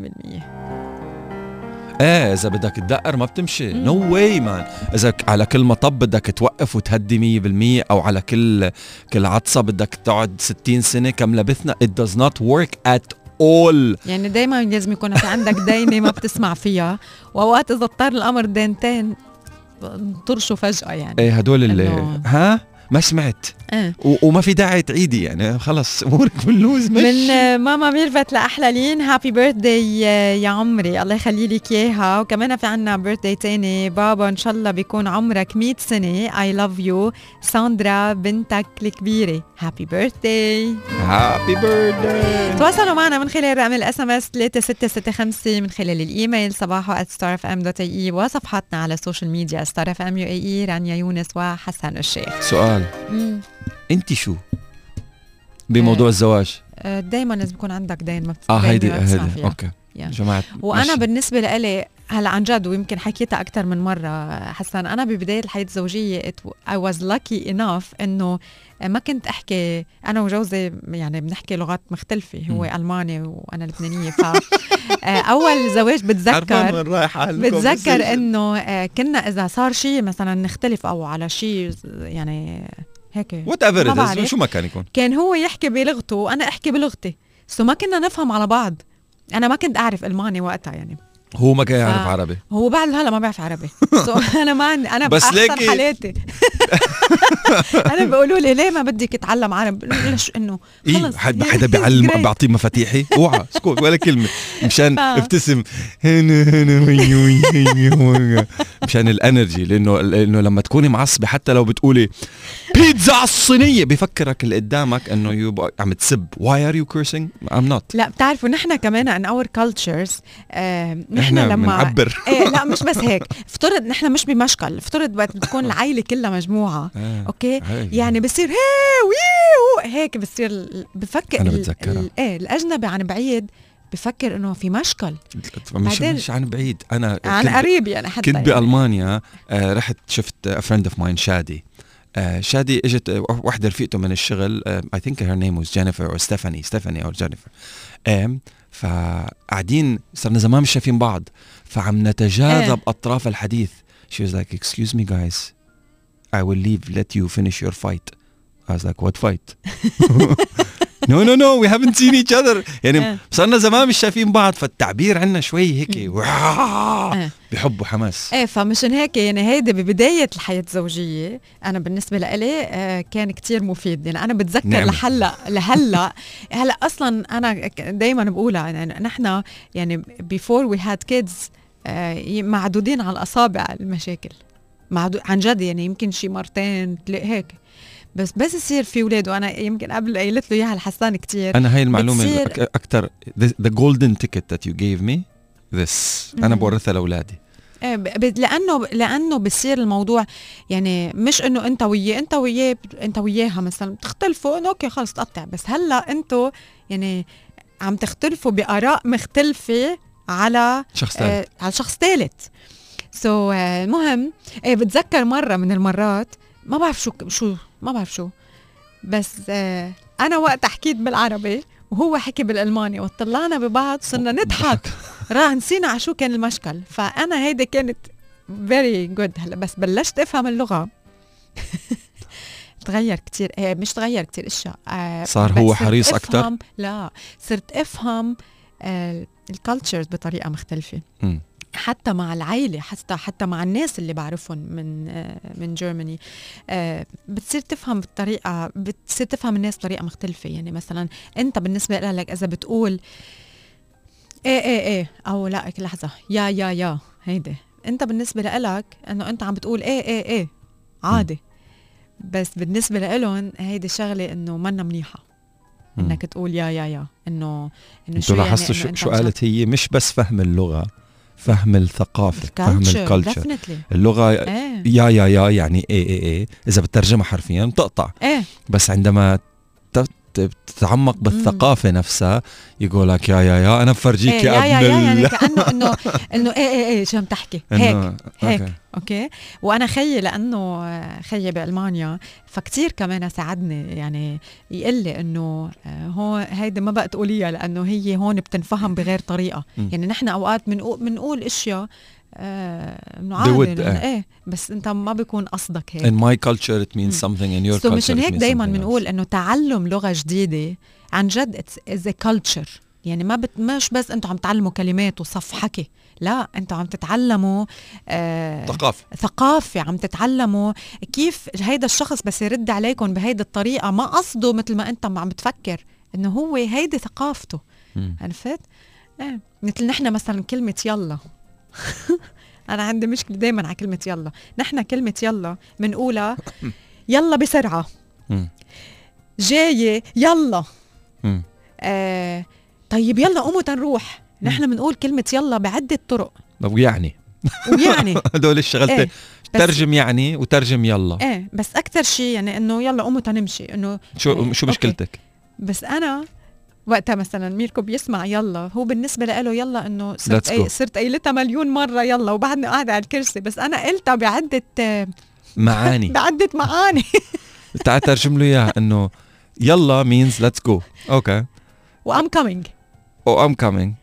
إيه إذا بدك تدقر ما بتمشي. no way man إذا على كل مطب بدك توقف وتهدي 100% أو على كل كل عطسة بدك تقعد 60 سنة كم لبثنا. It does not work at all يعني دايما لازم يكون في عندك دينه ما بتسمع فيها. وأوقات إذا اضطر الأمر دينتين طرشوا فجأة يعني. إيه هدول اللي ها؟ ما سمعت. و- وما في داعي تعيدي يعني. خلص أمورك باللوز مش من ماما ميرفت لأحلى لين happy birthday يا عمري. الله يخلي لك إياها. وكمان في عنا birthday تاني. بابا إن شاء الله بيكون عمرك 100 سنة. I love you ساندرا بنتك الكبيرة. happy birthday happy birthday تواصلوا معنا من خلال رقم ال SMS 3665 من خلال الإيميل صباحو @starfm.ae وصفحاتنا على ال social media Star FM UAE رانيا يونس وحسن الشيخ. سؤال. مم. انت شو بموضوع الزواج دائما لازم يكون عندك دينة ما آه هيدي هيدي. okay يا. جماعة وأنا ماشي. بالنسبة لإلي هلا عن جد ويمكن حكيتها أكثر من مرة حسن أنا ببداية الحياة الزوجية I was lucky enough إنه ما كنت أحكي أنا وجوزي يعني بنحكي لغات مختلفة هو مم. ألماني وأنا لبنانية ف آه، أول زواج بتذكر وين رايحه بتذكر إنه آه، كنا إذا صار شيء مثلا نختلف أو على شيء يعني هيك. whatever. شو ما كان يكون. كان هو يحكي بلغته وأنا أحكي بلغتي. so ما كنا نفهم على بعض. أنا ما كنت أعرف ألماني وقتها يعني. هو ما كان يعرف آه. عربي هو بعد هلا ما بيعرف عربي *laughs* so *laughs* أنا ما عندي أنا بس ليكي- حالاتي *laughs* أنا بيقولوا لي ليه ما بدك تتعلم عربي ليش إنه إيه خلص حد حدا بيعلم. بيعطيه مفاتيحي أوعى اسكت ولا كلمة مشان. ابتسم هنا هنا. مشان ال energy لأنه لأنه لما تكوني معصبة حتى لو بتقولي بيتزا على الصينية. بفكرك اللي قدامك إنه you عم تسب. why are you cursing I'm not لا بتعرفوا نحن كمان in our cultures نحن لما بنعبر. إيه لا مش بس هيك. افترض نحن مش بمشكل. افترض وقت بتكون *laughs* العائلة كلها مجموعة. أوكي؟ يعني بصير هي هيك بصير بفكر ال- بتذكرها. إيه الأجنبي عن بعيد بفكر إنه في مشكل. مش مش عن بعيد. أنا عن كنت- قريب يعني حتى كنت يعني. بألمانيا آه رحت شفت friend of mine شادي. آه شادي اجت آه، وحدة رفيقته من الشغل I think her name was جينيفر أو ستيفاني ستيفاني أو جينيفر آم فقاعدين صرنا زمان مش شايفين بعض. فعم نتجاذب أطراف الحديث. She was like excuse me guys. I will leave let you finish your fight. I was like what fight? *laughs* no no no we haven't seen each other. يعني *laughs* آه. صرنا زمان مش شايفين بعض فالتعبير عنا شوي هيك آه. بحب وحماس. إيه فمشان هيك يعني هيدي ببداية الحياة الزوجية أنا بالنسبة لإلي آه، كان كتير مفيد. يعني أنا بتذكر نعمة. لحلأ لهلأ. هلأ أصلا أنا دايما بقولها يعني نحن يعني we had kids آه، معدودين على الأصابع المشاكل. معدود عن جد يعني يمكن شي مرتين هيك. بس بس يصير في أولاد وأنا يمكن قبل قايلت له إياها الحسان كتير. أنا هاي المعلومة أكثر the golden ticket that you gave me this. أنا. بورثها لأولادي. ب- لأنه لأنه بصير الموضوع يعني مش إنه أنت وياه أنت وياه أنت وياها مثلا بتختلفوا إنه أوكي خلص تقطع. بس هلأ أنتوا يعني عم تختلفوا بآراء مختلفة على شخص آه على شخص ثالث. so, آه المهم إيه بتذكر مرة من المرات ما بعرف شو شو ما بعرف شو. بس آه أنا وقت حكيت بالعربي وهو حكي بالألماني وطلعنا ببعض صرنا نضحك. *laughs* راه نسينا على شو كان المشكل. فأنا هيدي كانت very good هلا بس بلشت أفهم اللغة. *laughs* تغير كتير. إيه مش تغير كتير أشياء. آه صار هو حريص؟ أفهم لا صرت أفهم آه ال cultures بطريقة مختلفة. حتى مع العائلة حتى حتى مع الناس اللي بعرفهم من من جيرماني آه، بتصير تفهم بالطريقة بتصير تفهم الناس بطريقة مختلفة. يعني مثلا أنت بالنسبة لك إذا بتقول إيه إيه إيه أو لا لحظة يا يا يا هيدي. أنت بالنسبة لك إنه أنت عم بتقول إيه إيه إيه عادي. بس بالنسبة لإلهم هيدي شغلة إنه منا منيحة. إنك تقول يا يا يا إنه إنه أنتوا يعني لاحظتوا شو, شو قالت هي؟ مش بس فهم اللغة. فهم الثقافة فهم الكالتشر اللغة إيه. يا يا يا يعني إيه إيه إيه. إذا بترجمها حرفيا بتقطع. إيه. بس عندما ت- ت- تتعمق بالثقافة نفسها يقول لك يا يا يا أنا بفرجيك إيه يا يا يا يعني *laughs* كأنه إنه إنه إيه إيه إيه شو عم تحكي هيك هيك. أوكي. أوكي وأنا خيي لأنه خيي بألمانيا فكتير كمان ساعدني يعني يقول لي إنه آه، هو هيدي ما بقى تقوليها لأنه هي هون بتنفهم بغير طريقة مم. يعني نحن أوقات بنقول بنقول إشياء آه، إنه They عادي would, إنه آه. إيه بس أنت ما بيكون قصدك هيك In my culture it means something in your so culture مشان هيك else. بنقول إنه تعلم لغة جديدة عن جد as culture يعني ما بت مش بس أنتم عم تعلموا كلمات وصف حكي لا أنتم عم تتعلموا آه ثقافة ثقافة عم تتعلموا كيف هيدا الشخص بس يرد عليكم بهيدي الطريقة ما قصده مثل ما أنت عم بتفكر إنه هو هيدي ثقافته. عرفت؟ إيه مثل نحن مثلا كلمة يلا *laughs* أنا عندي مشكلة دايما على كلمة يلا. نحن كلمة يلا بنقولها *laughs* يلا بسرعة. مم. جاية يلا. آه طيب يلا قوموا تنروح. نحن بنقول كلمة يلا بعدة طرق. طب يعني ويعني. *laughs* هدول الشغلتين إيه ترجم يعني وترجم يلا. إيه بس أكثر شيء يعني إنه يلا قوموا تنمشي. إنه شو إيه، شو أوكي. مشكلتك؟ بس أنا وقتها مثلا ميركو بيسمع يلا. هو بالنسبة له يلا إنه صرت أي. صرت قايلتها مليون مرة يلا. وبعدني قاعدة على الكرسي. بس أنا قلتها بعده معاني. *laughs* بعدة معاني. *laughs* تعال ترجم له إياها. إنه يلا means let's go. أوكي و I'm coming أو I'm coming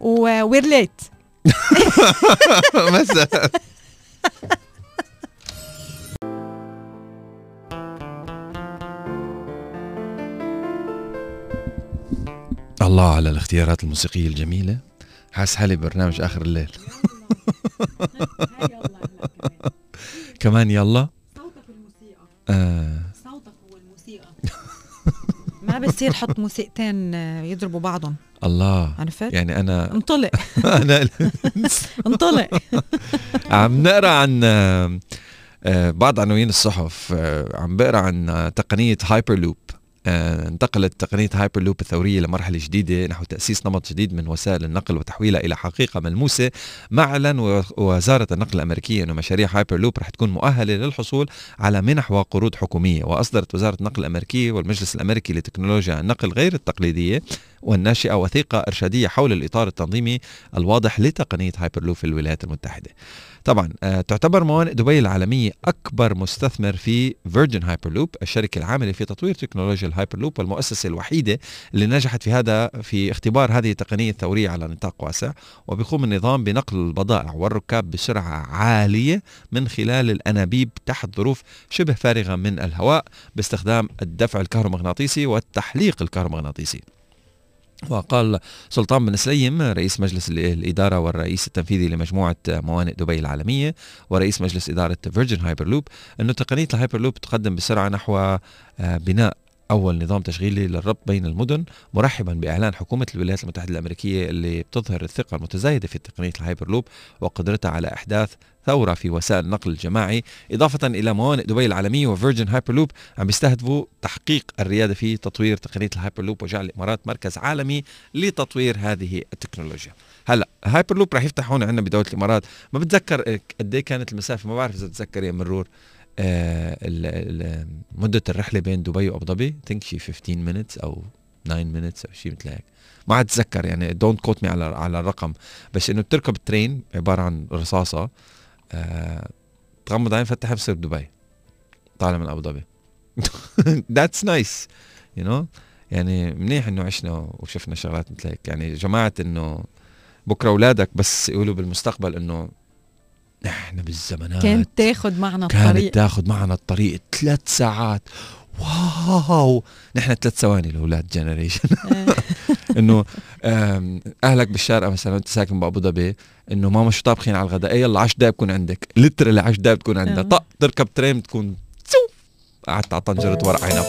و we're late مثلا الله على الاختيارات الموسيقية الجميلة. حاس حالي برنامج آخر الليل. *laughs* كمان يلا. صوتك الموسيقى. آه. صوتك هو الموسيقى. *laughs* ما بصير حط موسيقتين آه، يضربوا بعضهم. الله. عرفت؟ يعني أنا انطلق. *laughs* أنا انطلق. عم نقرأ عن آه، آه، بعض عناوين الصحف عم بقرأ عن تقنية هايبر لوب انتقلت تقنية هايبر لوب الثورية لمرحلة جديدة نحو تأسيس نمط جديد من وسائل النقل وتحويلها إلى حقيقة ملموسة. معلن و- وزارة النقل الأمريكية أنه مشاريع هايبر لوب رح تكون مؤهلة للحصول على منح وقروض حكومية. وأصدرت وزارة النقل الأمريكية والمجلس الأمريكي لتكنولوجيا النقل غير التقليدية والناشئة وثيقة إرشادية حول الإطار التنظيمي الواضح لتقنية هايبر لوب في الولايات المتحدة. طبعا آه، تعتبر موانئ دبي العالمية أكبر مستثمر في فيرجن هايبر لوب الشركة العاملة في تطوير تكنولوجيا الهايبر لوب والمؤسسة الوحيدة اللي نجحت في هذا في اختبار هذه التقنية الثورية على نطاق واسع وبيقوم النظام بنقل البضائع والركاب بسرعة عالية من خلال الأنابيب تحت ظروف شبه فارغة من الهواء باستخدام الدفع الكهرومغناطيسي والتحليق الكهرومغناطيسي. وقال سلطان بن سليم رئيس مجلس ال- الإدارة والرئيس التنفيذي لمجموعة موانئ دبي العالمية ورئيس مجلس إدارة فيرجن هايبر لوب أنه تقنية الهايبر لوب تقدم بسرعة نحو آه، بناء أول نظام تشغيلي للربط بين المدن مرحبا بإعلان حكومة الولايات المتحدة الأمريكية اللي بتظهر الثقة المتزايدة في تقنية الهايبر لوب وقدرتها على إحداث ثورة في وسائل النقل الجماعي إضافة إلى موانئ دبي العالمية وفيرجن هايبر لوب عم بيستهدفوا تحقيق الريادة في تطوير تقنية الهايبر لوب وجعل الإمارات مركز عالمي لتطوير هذه التكنولوجيا. هلأ هايبر لوب رح يفتح هون عندنا بدولة الإمارات. ما بتذكر قد إيه كانت المسافة؟ ما بعرف إذا بتذكر يا مرور. آه مدة الرحلة بين دبي وأبو ظبي think شي 15 minutes أو 9 minutes أو شيء مثل هيك. ما عاد اتذكر يعني don't quote me على على الرقم. بس إنه بتركب train عبارة عن رصاصة. تغمض عين فتح بصير بدبي طالع من أبو ظبي. that's nice you know يعني منيح إنه عشنا وشفنا شغلات مثل هيك. يعني جماعة إنه بكرة أولادك بس يقولوا بالمستقبل إنه نحن بالزمانات كانت تاخد معنا كانت الطريق. تاخذ معنا الطريق ثلاث ساعات. واو. نحن ثلاث ثواني الاولاد generation. آه. *laughs* انه أهلك بالشارقة مثلا أنت ساكن بأبو ظبي إنه ماما شو طابخين على الغداء؟ إيه يلا 10 دقايق بكون عندك. literally 10 دقايق بتكون عندها آه. طق تركب train بتكون قعدت على طنجرة ورق عنب.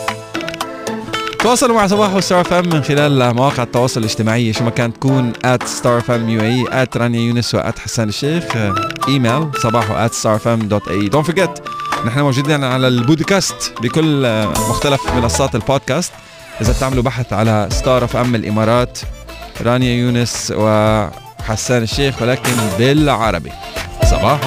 تواصلوا مع صباح وستار فام من خلال مواقع التواصل الاجتماعي. شو ما كانت تكون at ستار اف ام يو اي at رانيا يونس و at حسان الشيخ. آه، إيميل صباح at starfm.ae don't forget نحن موجودين على البودكاست بكل آه، مختلف منصات البودكاست. إذا بتعملوا بحث على ستار اف ام الإمارات رانيا يونس وحسان الشيخ ولكن بالعربي. صباح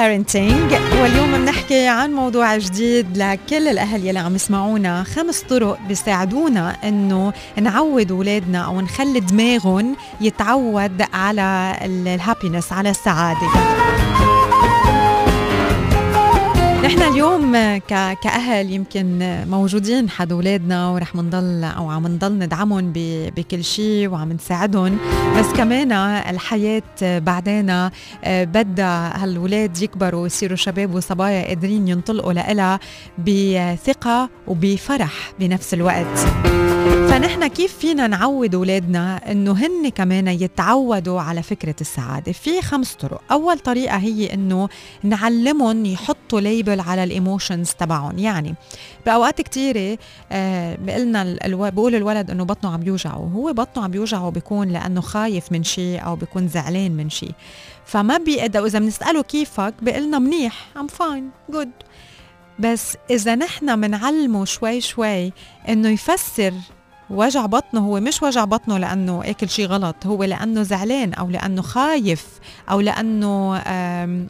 Parenting. واليوم بنحكي عن موضوع جديد لكل الأهل يلي عم يسمعونا. خمس طرق بيساعدونا إنه نعود أولادنا أو نخلي دماغهم يتعود على الهابينس على السعادة. نحن اليوم كأهل يمكن موجودين حد أولادنا ورح منضل أو عم نضل ندعمهم بكل شيء وعم نساعدهم. بس كمان الحياة بعدين بدها هالولاد يكبروا ويصيروا شباب وصبايا قادرين ينطلقوا لإلها بثقة وبفرح بنفس الوقت. فنحن كيف فينا نعود أولادنا؟ إنه هن كمان يتعودوا على فكرة السعادة. في خمس طرق. أول طريقة هي إنه نعلمهم يحطوا label على ال emotions تبعهم. يعني بأوقات كتيرة آه بقلنا. بقول الولد إنه بطنه عم يوجعه هو بطنه عم يوجعه بيكون لأنه خايف من شيء أو بيكون زعلان من شيء. فما بيقدر وإذا بنسأله كيفك بيقلنا منيح I'm fine, good بس إذا نحن منعلمه شوي شوي إنه يفسر وجع بطنه هو مش وجع بطنه لأنه أكل شيء غلط هو لأنه زعلان أو لأنه خايف أو لأنه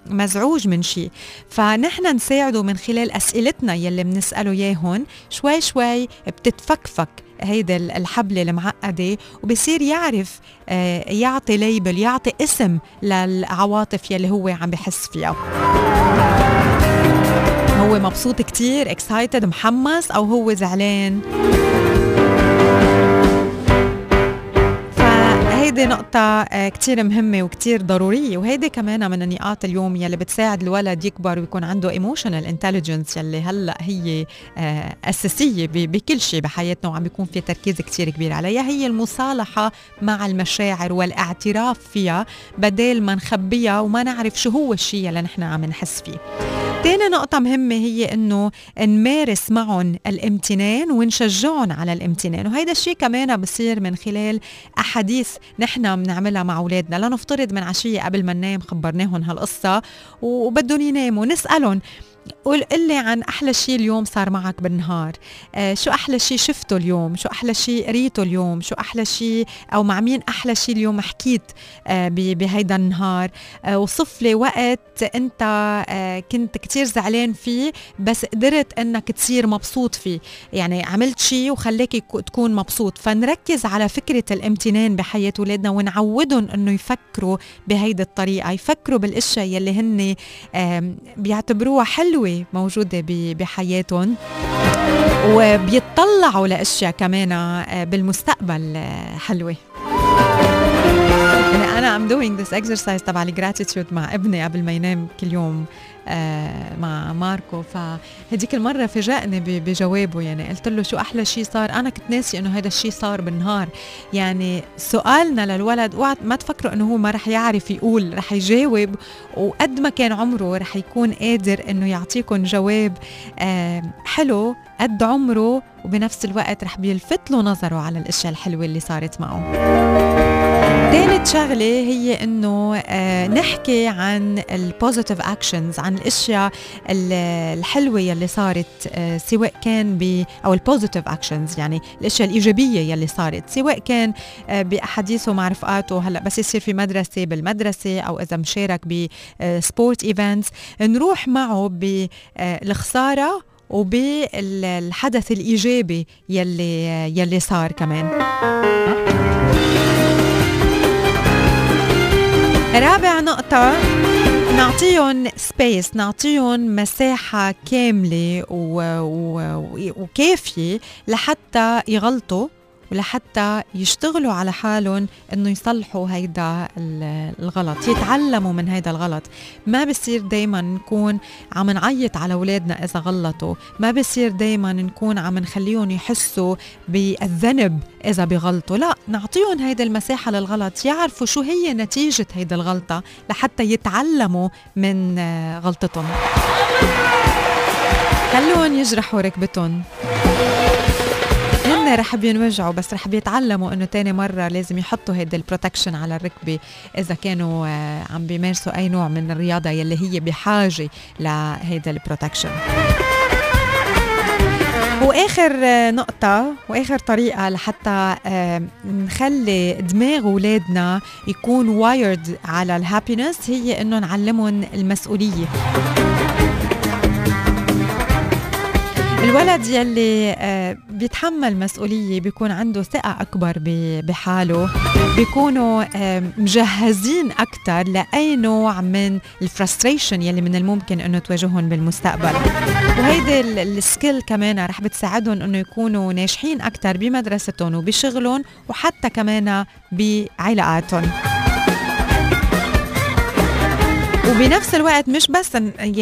مزعوج من شيء فنحن نساعده من خلال أسئلتنا يلي بنسأله اياهم شوي شوي بتتفكفك هيدا الحبكة المعقدة وبصير يعرف آه، يعطي label يعطي اسم للعواطف يلي هو عم بحس فيها. هو مبسوط كتير excited محمس أو هو زعلان. هيدي نقطة آه، كتير مهمة وكتير ضرورية وهيدي كمان من النقاط اليوم يلي بتساعد الولد يكبر ويكون عنده emotional intelligence يلي هلأ هي آه، أساسية بكل شيء بحياتنا وعم بيكون في تركيز كتير كبير عليها. هي المصالحة مع المشاعر والاعتراف فيها بدل ما نخبيها وما نعرف شو هو الشيء اللي نحن عم نحس فيه. تاني نقطة مهمة هي إنه نمارس معهم الامتنان ونشجعهم على الامتنان وهيدا الشيء كمان بصير من خلال أحاديث نحن بنعملها مع أولادنا. لنفترض من عشية قبل ما ننام خبرناهم هالقصة وبدهم يناموا. نسألهم قول لي عن أحلى شيء اليوم صار معك بالنهار. آه شو أحلى شيء شفته اليوم؟ شو أحلى شيء قريته اليوم؟ شو أحلى شيء أو مع مين أحلى شيء اليوم حكيت آه بهيدا النهار؟ آه وصف لي وقت أنت آه كنت كتير زعلان فيه بس قدرت إنك تصير مبسوط فيه. يعني عملت شيء وخليك تكون مبسوط. فنركز على فكرة الامتنان بحياة اولادنا ونعودهم إنه يفكروا بهيدي الطريقة يفكروا بالأشياء يلي هن بيعتبروها حلوة حلوة موجودة بحياتهم وبيطلعوا لأشياء كمان آه، بالمستقبل آه، حلوة. يعني أنا I'm doing this exercise تبع الجراتيتيود مع ابني قبل ما ينام كل يوم. مع ماركو. فهديك المرة فاجأني بجوابه. يعني قلت له شو أحلى شيء صار؟ أنا كنت ناسي إنه هذا الشيء صار بالنهار. يعني سؤالنا للولد اوعى ما تفكروا إنه هو ما رح يعرف يقول رح يجاوب. وقد ما كان عمره رح يكون قادر إنه يعطيكم جواب حلو قد عمره. وبنفس الوقت رح بيلفت له نظره على الأشياء الحلوة اللي صارت معه. ثالث شغلة هي إنه آه نحكي عن ال positive actions عن الأشياء الحلوة يلي صارت آه سواء كان ب أو ال positive actions يعني الأشياء الإيجابية يلي صارت سواء كان آه بأحاديثه مع رفقاته هلأ بس يصير في مدرسة بالمدرسة أو إذا مشارك ب sport events نروح معه بالخساره وبالحدث الإيجابي يلي يلي صار كمان. رابع نقطة نعطيهم space نعطيهم مساحة كاملة وكافية لحتى يغلطوا. ولحتى يشتغلوا على حالهم إنه يصلحوا هيدا الغلط يتعلموا من هيدا الغلط. ما بصير دايما نكون عم نعيط على أولادنا إذا غلطوا. ما بصير دايما نكون عم نخليهم يحسوا بالذنب إذا بغلطوا. لا نعطيهم هيدا المساحة للغلط يعرفوا شو هي نتيجة هيدا الغلطة لحتى يتعلموا من غلطتهم. خلوهم يجرحوا ركبتهم. رح بينوجعوا بس رح بيتعلموا إنه تاني مرة لازم يحطوا هيدا ال protection على الركبة إذا كانوا آه، عم بيمارسوا أي نوع من الرياضة يلي هي بحاجة لهيدا ال protection وآخر آه، نقطة وآخر طريقة لحتى نخلي دماغ اولادنا يكون wired على ال happiness هي إنه نعلمهم المسؤولية. الولد يلي آه، بيتحمل مسؤولية بيكون عنده ثقة أكبر بحاله. بيكونوا مجهزين أكثر لأي نوع من ال frustration يلي من الممكن أنه تواجههم بالمستقبل. وهيدي ال skill كمان رح بتساعدهم أنه يكونوا ناجحين أكثر بمدرستهم وبشغلهم وحتى كمان بعلاقاتهم. وبنفس الوقت مش بس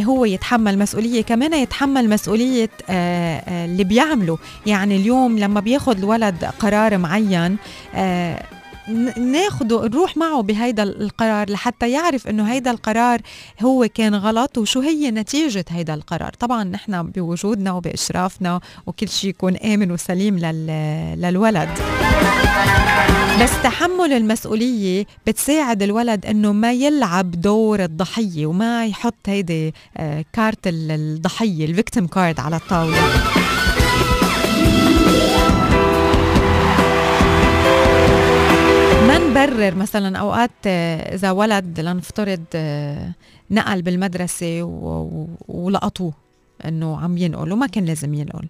هو يتحمل مسؤولية كمان يتحمل مسؤولية آه، آه، اللي بيعمله. يعني اليوم لما بياخد الولد قرار معين آه، ناخده نروح معه بهيدا القرار لحتى يعرف إنه هيدا القرار هو كان غلط وشو هي نتيجة هيدا القرار. طبعا نحن بوجودنا وبإشرافنا وكل شيء يكون آمن وسليم لل... للولد. بس تحمل المسؤولية بتساعد الولد إنه ما يلعب دور الضحية وما يحط هيدي آه، كارت الضحية ال victim card على الطاولة. ما نبرر مثلا أوقات آه، إذا ولد لنفترض آه، نقل بالمدرسة ولقطوه إنه عم ينقل وما كان لازم ينقل.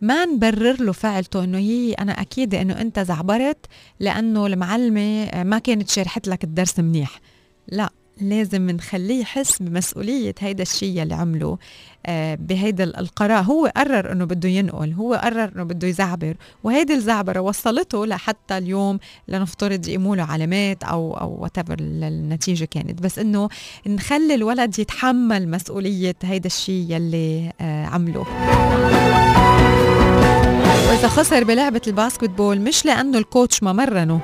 ما نبرر له فعلته إنه هي أنا أكيد إنه أنت زعبرت لأنه المعلمة ما كانت شارحت لك الدرس منيح. لا لازم نخليه يحس بمسؤولية هيدا الشيء اللي عمله. آه، بهيدا القرار. هو قرر إنه بده ينقل هو قرر إنه بده يزعبر. وهيدي الزعبرة وصلته لحتى اليوم لنفترض يقيموا له علامات أو أو وات النتيجة كانت. بس إنه نخلي الولد يتحمل مسؤولية هيدا الشيء يلي آه، عمله. وإذا خسر بلعبة الباسكتبول مش لأنه ال coach ما مرنه.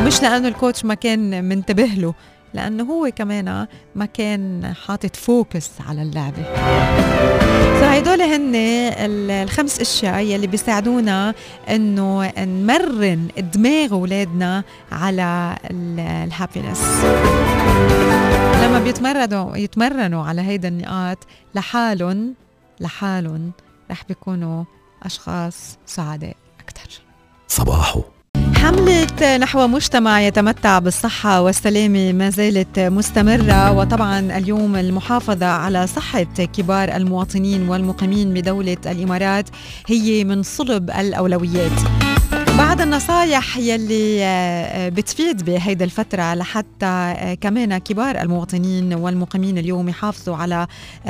ومش لأنه ال coach ما كان منتبه له لأنه هو كمان ما كان حاطط focus على اللعبة. فهيدول هن الخمس أشياء يلي بيساعدونا إنه نمرن دماغ أولادنا على الهابينس لما بيتمرنوا يتمرنوا على هيدا النقاط لحالهم لحالهم رح بيكونوا أشخاص سعداء أكثر. صباحو. حملة نحو مجتمع يتمتع بالصحة والسلامة ما زالت مستمرة وطبعا اليوم المحافظة على صحة كبار المواطنين والمقيمين بدولة الإمارات هي من صلب الأولويات. بعض النصايح يلي آه، آه، بتفيد بهيدا الفترة لحتى آه، كمان كبار المواطنين والمقيمين اليوم يحافظوا على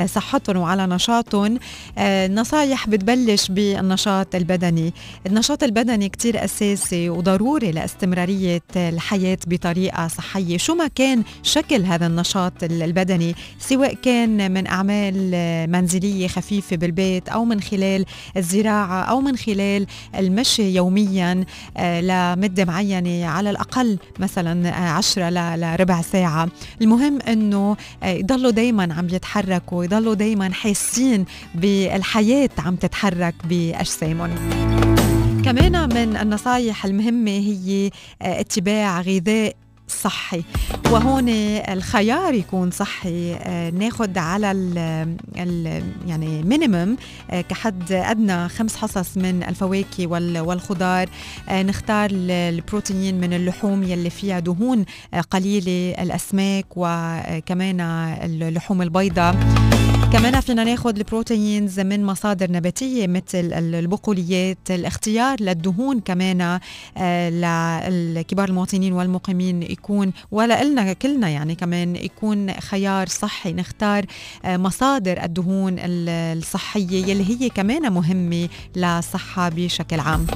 صحتهم وعلى نشاطهم. نصايح بتبلش بالنشاط البدني. النشاط البدني كتير أساسي وضروري لاستمرارية الحياة بطريقة صحية. شو ما كان شكل هذا النشاط البدني سواء كان من أعمال منزلية خفيفة بالبيت أو من خلال الزراعة أو من خلال المشي يوميا آه، لمدة معينة على الأقل مثلا آه، عشرة لربع ساعة. المهم أنه آه، يضلوا دايما عم يتحركوا يضلوا دايما حاسين بالحياة عم تتحرك بأجسامهم. كمان من النصايح المهمة هي اتباع غذاء صحي. وهون الخيار يكون صحي. آه، ناخد على ال ال يعني minimum آه، كحد أدنى خمس حصص من الفواكه والخضار. آه، نختار البروتين من اللحوم يلي فيها دهون قليلة الأسماك وكمان اللحوم البيضاء. كمان فينا ناخذ ال proteins من مصادر نباتية مثل البقوليات الاختيار للدهون كمان لكبار المواطنين والمقيمين يكون ولا إلنا كلنا يعني كمان يكون خيار صحي. نختار آه، مصادر الدهون الصحية يلي هي كمان مهمة للصحة بشكل عام.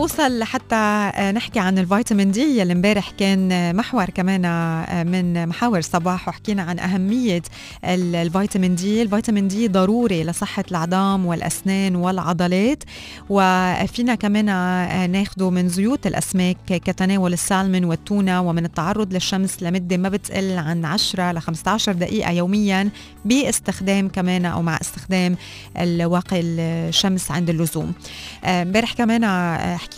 بوصل لحتى آه، نحكي عن الفيتامين دي. يلي امبارح كان آه، محور كمان آه، من محاور صباح وحكينا عن أهمية الفيتامين دي. الفيتامين دي ضروري لصحة العظام والأسنان والعضلات. وفينا كمان ناخده من زيوت الأسماك كتناول السالمون والتونة. ومن التعرض للشمس لمدة ما بتقل عن 10 ل 15 دقيقة يوميا باستخدام كمان أو مع استخدام الواقي الشمس عند اللزوم. امبارح كمان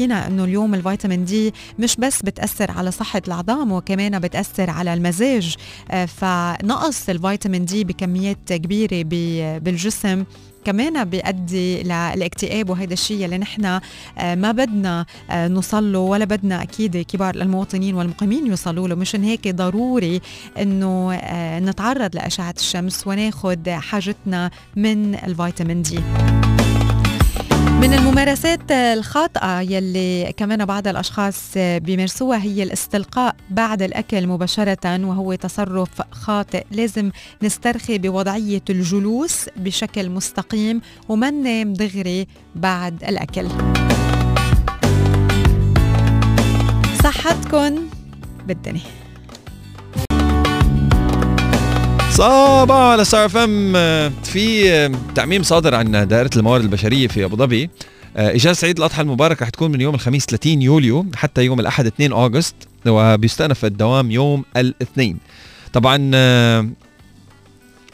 إنه اليوم الفيتامين دي مش بس بتأثر على صحة العظام وكمان بتأثر على المزاج. آه، فنقص الفيتامين دي بكميات كبيرة بالجسم كمان بيؤدي للاكتئاب وهيدا الشيء اللي نحن آه، ما بدنا آه، نوصل له ولا بدنا أكيد كبار المواطنين والمقيمين يوصلوا له. مشان هيك ضروري إنه نتعرض لأشعة الشمس وناخذ حاجتنا من الفيتامين دي. من الممارسات الخاطئة يلي كمان بعض الأشخاص بيمارسوها هي الاستلقاء بعد الأكل مباشرة وهو تصرف خاطئ. لازم نسترخي بوضعية الجلوس بشكل مستقيم وما ننام دغري بعد الأكل. صحتكن بالدنيا. صباح على ستار فم في تعميم صادر عن دائرة الموارد البشرية في أبو ظبي. اجازه عيد الأضحى المبارك رح تكون من يوم الخميس 30 يوليو حتى يوم الأحد 2 أغسطس وبيستأنف الدوام يوم الاثنين. طبعا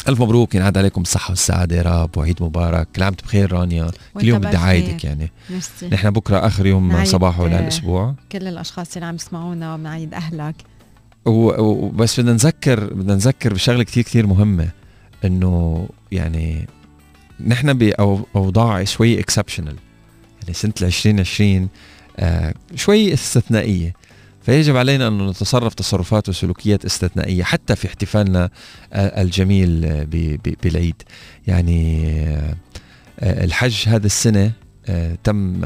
ألف مبروك ينعاد عليكم الصحة والسعادة. يا رب وعيد مبارك. كل عام بخير رانيا. كل يوم بدي عايدك يعني. ميرسي. نحن بكرة آخر يوم صباحو آه، لهالاسبوع كل الأشخاص اللي عم يسمعونا بنعيد أهلك. و- و- بس بدنا نذكر بدنا نذكر بشغلة كثير كثير مهمة إنه يعني نحن بأوضاع شوي exceptional يعني سنة ال 2020 آه شوي استثنائية فيجب علينا ان نتصرف تصرفات وسلوكيات استثنائية حتى في احتفالنا آه الجميل آه، بالعيد يعني الحج هذا السنة آه تم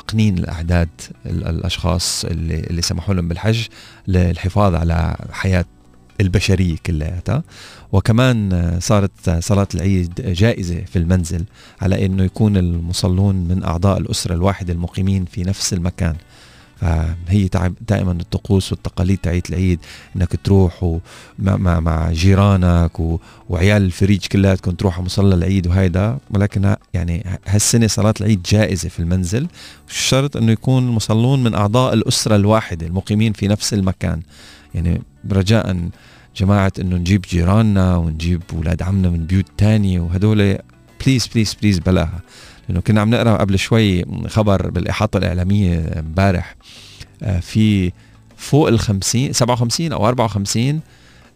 تقنين الأعداد ال- الأشخاص اللي, اللي سمحوا لهم بالحج للحفاظ على حياة البشرية كلياتها. وكمان صارت صلاة العيد جائزة في المنزل على إنه يكون المصلون من أعضاء الأسرة الواحدة المقيمين في نفس المكان. فهي دائما الطقوس والتقاليد تاعت العيد إنك تروح مع, مع, جيرانك وعيال الفريج كلياتكم تروحوا مصلى العيد وهيدا. ولكن يعني هالسنة صلاة العيد جائزة في المنزل الشرط إنه يكون المصلون من أعضاء الأسرة الواحدة المقيمين في نفس المكان. يعني رجاء جماعة إنه نجيب جيراننا ونجيب أولاد عمنا من بيوت تانية وهدول please please please بلاها. لأنه كنا عم نقرأ قبل شوي خبر بالإحاطة الإعلامية امبارح آه، في فوق ال 50 57 أو 54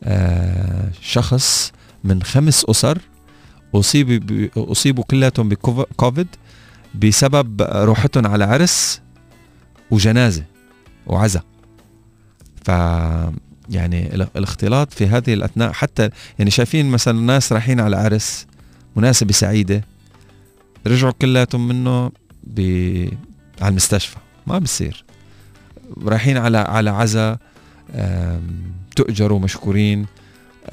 آه، شخص من خمس أسر أصيبوا كلياتهم بكوفيد بسبب روحتهم على عرس وجنازة وعزا. ف يعني ال- الاختلاط في هذه الأثناء حتى يعني شايفين مثلا ناس رايحين على عرس مناسبة سعيدة رجعوا كلياتهم منه ب... على المستشفى. ما بصير. رايحين على على عزا تؤجروا مشكورين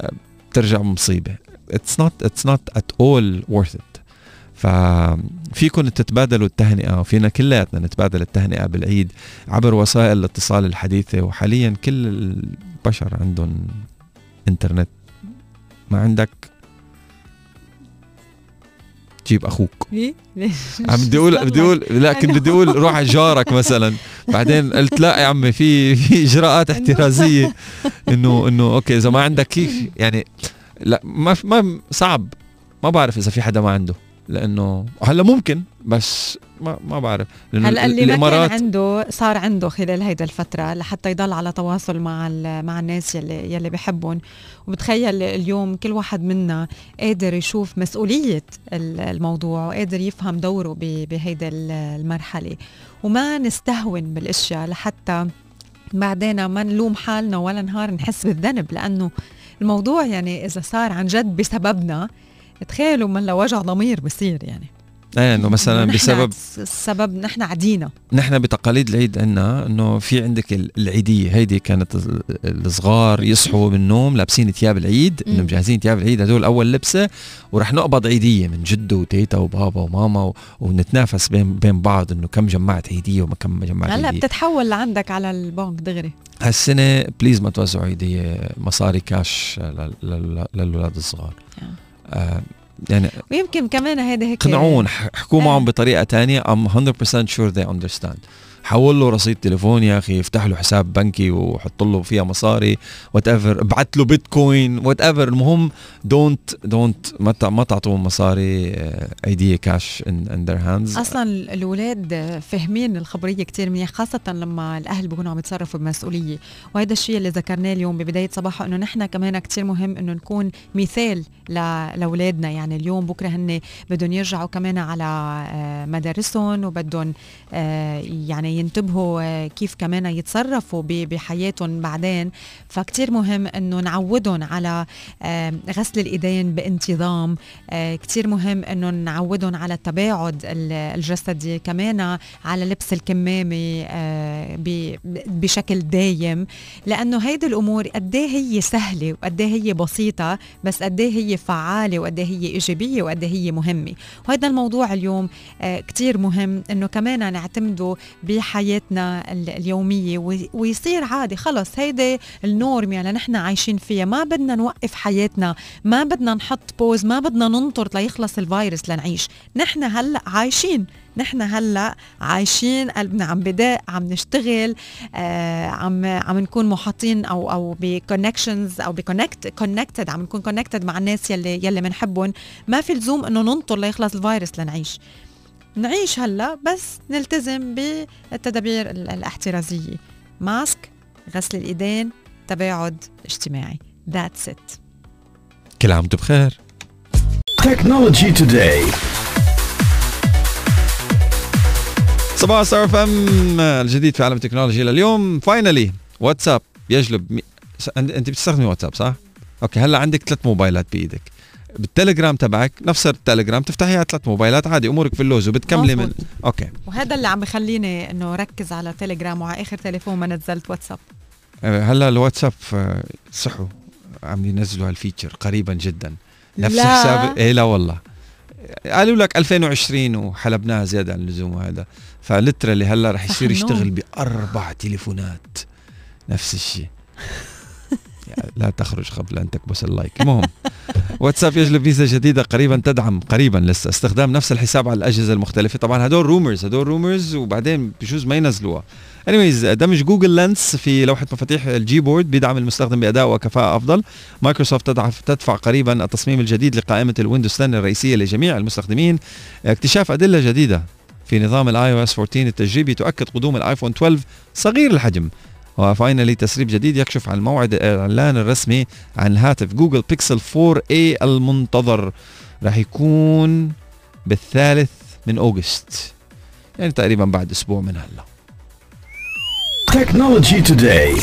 آم، ترجع مصيبة. It's not it's not at all worth it. ففيكم تتبادلوا التهنئة وفينا كلياتنا نتبادل التهنئة بالعيد عبر وسائل الاتصال الحديثة. وحاليا كل البشر عندهم إنترنت. ما عندك جيب أخوك؟ ليش؟ عم بدي أقول بدي أقول لكن بدي أقول روح على جارك مثلا. بعدين قلت لا يا عمي في في إجراءات احترازية. انه إنه أوكي إذا ما عندك كيف يعني لا ما ما صعب. ما بعرف إذا في حدا ما عنده. لأنه هلا ممكن بس ما ما بعرف. لأنه هلا اللي ما كان عنده صار عنده خلال هيدا الفترة لحتى يضل على تواصل مع مع الناس يلي يلي بحبهم. وبتخيل اليوم كل واحد منا قادر يشوف مسؤولية ال- الموضوع وقادر يفهم دوره بهيدا ال- المرحلة. وما نستهون بالأشياء لحتى بعدين ما نلوم حالنا ولا نهار نحس بالذنب لأنه الموضوع يعني إذا صار عن جد بسببنا تخيلوا من لو وجع ضمير بصير يعني. إيه إنه مثلا نحن بسبب السبب نحن عدينا. نحن بتقاليد العيد عندنا إنه في عندك ال- العيدية هيدي كانت ال- الصغار يصحوا من النوم لابسين ثياب العيد إنه. مجهزين ثياب العيد هدول أول لبسة ورح نقبض عيدية من جدة وتيتا وبابا وماما و... ونتنافس بين بين بعض إنه كم جمعت عيدية وما كم جمعت هلأ بتتحول لعندك على البنك دغري. هالسنة please ما توزعوا عيدية مصاري كاش لل- لل- للاولاد الصغار. آه يعني ويمكن كمان هيدا هيك اقنعون ح- احكوا آه. معهم بطريقة تانية. I'm 100% sure they understand. حول له رصيد تليفون يا أخي افتح له حساب بنكي وحط له فيها مصاري whatever ابعت له بيتكوين whatever المهم don't don't ما ما تعطوهم مصاري آه، ايديه cash in their hands أصلا الأولاد فاهمين الخبرية كتير منيح خاصة لما الأهل بيكونوا عم يتصرفوا بمسؤولية. وهذا الشيء اللي ذكرناه اليوم ببداية صباحو إنه نحن كمان كتير مهم إنه نكون مثال لأولادنا. يعني اليوم بكرة هن بدهم يرجعوا كمان على آه، مدارسهم وبدهم آه، يعني ينتبهوا آه، كيف كمان يتصرفوا بحياتهم بعدين. فكتير مهم إنه نعودهم على غسل الإيدين بانتظام. كتير مهم إنه نعودهم على التباعد ال- الجسدي. كمان على لبس الكمامة بشكل دايم. لأنه هيدي الأمور قد إيه هي سهلة وقد إيه هي بسيطة بس قد إيه هي فعالة وقد هي إيجابية وقد هي مهمة. وهذا الموضوع اليوم آه، كتير مهم إنه كمان نعتمده بحياتنا ال- اليومية. وي- ويصير عادي خلص هيدي ال norm يعني نحن عايشين فيها. ما بدنا نوقف حياتنا ما بدنا نحط بوز ما بدنا ننطر ليخلص الفيروس لنعيش. نحن هلأ عايشين. نحن هلا عايشين قلبنا عم بدق عم نشتغل آه عم عم نكون محاطين أو أو ب connections أو ب connect connected عم نكون connected مع الناس يلي يلي بنحبهم ما في لزوم إنه ننطر ليخلص الفيروس لنعيش. نعيش هلا بس نلتزم بالتدابير الاحترازية. mask غسل الإيدين تباعد اجتماعي. that's it كل عام وأنتم بخير. Technology Today. صباحو ستار أف إم الجديد في عالم التكنولوجيا لليوم. finally واتساب يجلب مي... أنت بتستخدمي واتساب صح؟ okay هلأ عندك ثلاث موبايلات بإيدك. بالتليجرام تبعك نفس التليجرام تفتحي على ثلاث موبايلات عادي أمورك في اللوز وبتكملي من okay. وهذا اللي عم بخليني إنه ركز على تليجرام وعلى آخر تليفون ما نزلت واتساب آه، هلأ الواتساب آه، صحوا عم ينزلوا هال feature قريبا جدا. نفس لا. حساب إيه لا والله. قالوا لك 2020 وحلبناها زيادة عن اللزوم هذا ف literally هلا رح يصير. يشتغل بأربع تليفونات. نفس الشيء *laughs* لا تخرج قبل أن تكبس ال like. المهم واتساب يجلب ميزه جديدة قريبا تدعم قريبا لسه. استخدام نفس الحساب على الأجهزة المختلفة. طبعا هدول rumors هدول rumors وبعدين بجوز ما ينزلوها. Anyways دمج Google Lens في لوحة مفاتيح ال Gboard بيدعم المستخدم بأداء وكفاءة أفضل. مايكروسوفت تدفع قريبا التصميم الجديد لقائمة الويندوز 10 الرئيسية لجميع المستخدمين. اكتشاف أدلة جديدة. في نظام ال iOS 14 التجريبي تؤكد قدوم الايفون 12 صغير الحجم. و finally تسريب جديد يكشف عن موعد الاعلان الرسمي عن الهاتف Google Pixel 4 a المنتظر. راح يكون بالثالث من August يعني تقريبا بعد أسبوع من هلا. Technology Today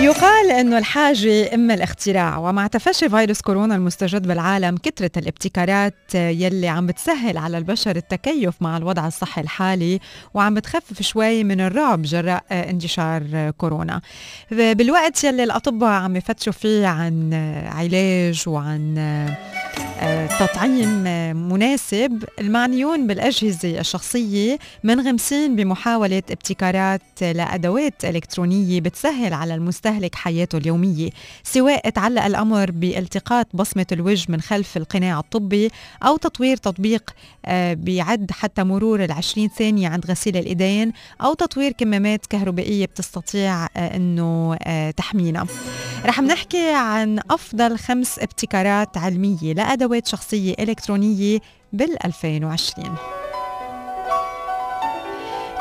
يقال انه الحاجة ام الاختراع ومع تفشي فيروس كورونا المستجد بالعالم كثرت الابتكارات يلي عم بتسهل على البشر التكيف مع الوضع الصحي الحالي وعم بتخفف شوي من الرعب جراء انتشار كورونا. بالوقت يلي الأطباء عم يفتشوا فيه عن علاج وعن تطعيم مناسب المعنيون بالأجهزة الشخصية منغمسين بمحاولة ابتكارات لأدوات إلكترونية بتسهل على المستهلك حياته اليومية. سواء تعلق الأمر بالتقاط بصمة الوجه من خلف القناع الطبي أو تطوير تطبيق آه، بيعد حتى مرور العشرين ثانية عند غسيل الإيدين أو تطوير كمامات كهربائية بتستطيع آه، أنه آه، تحمينا. رح نحكي عن أفضل خمس ابتكارات علمية لأدوات شخصية إلكترونية بال 2020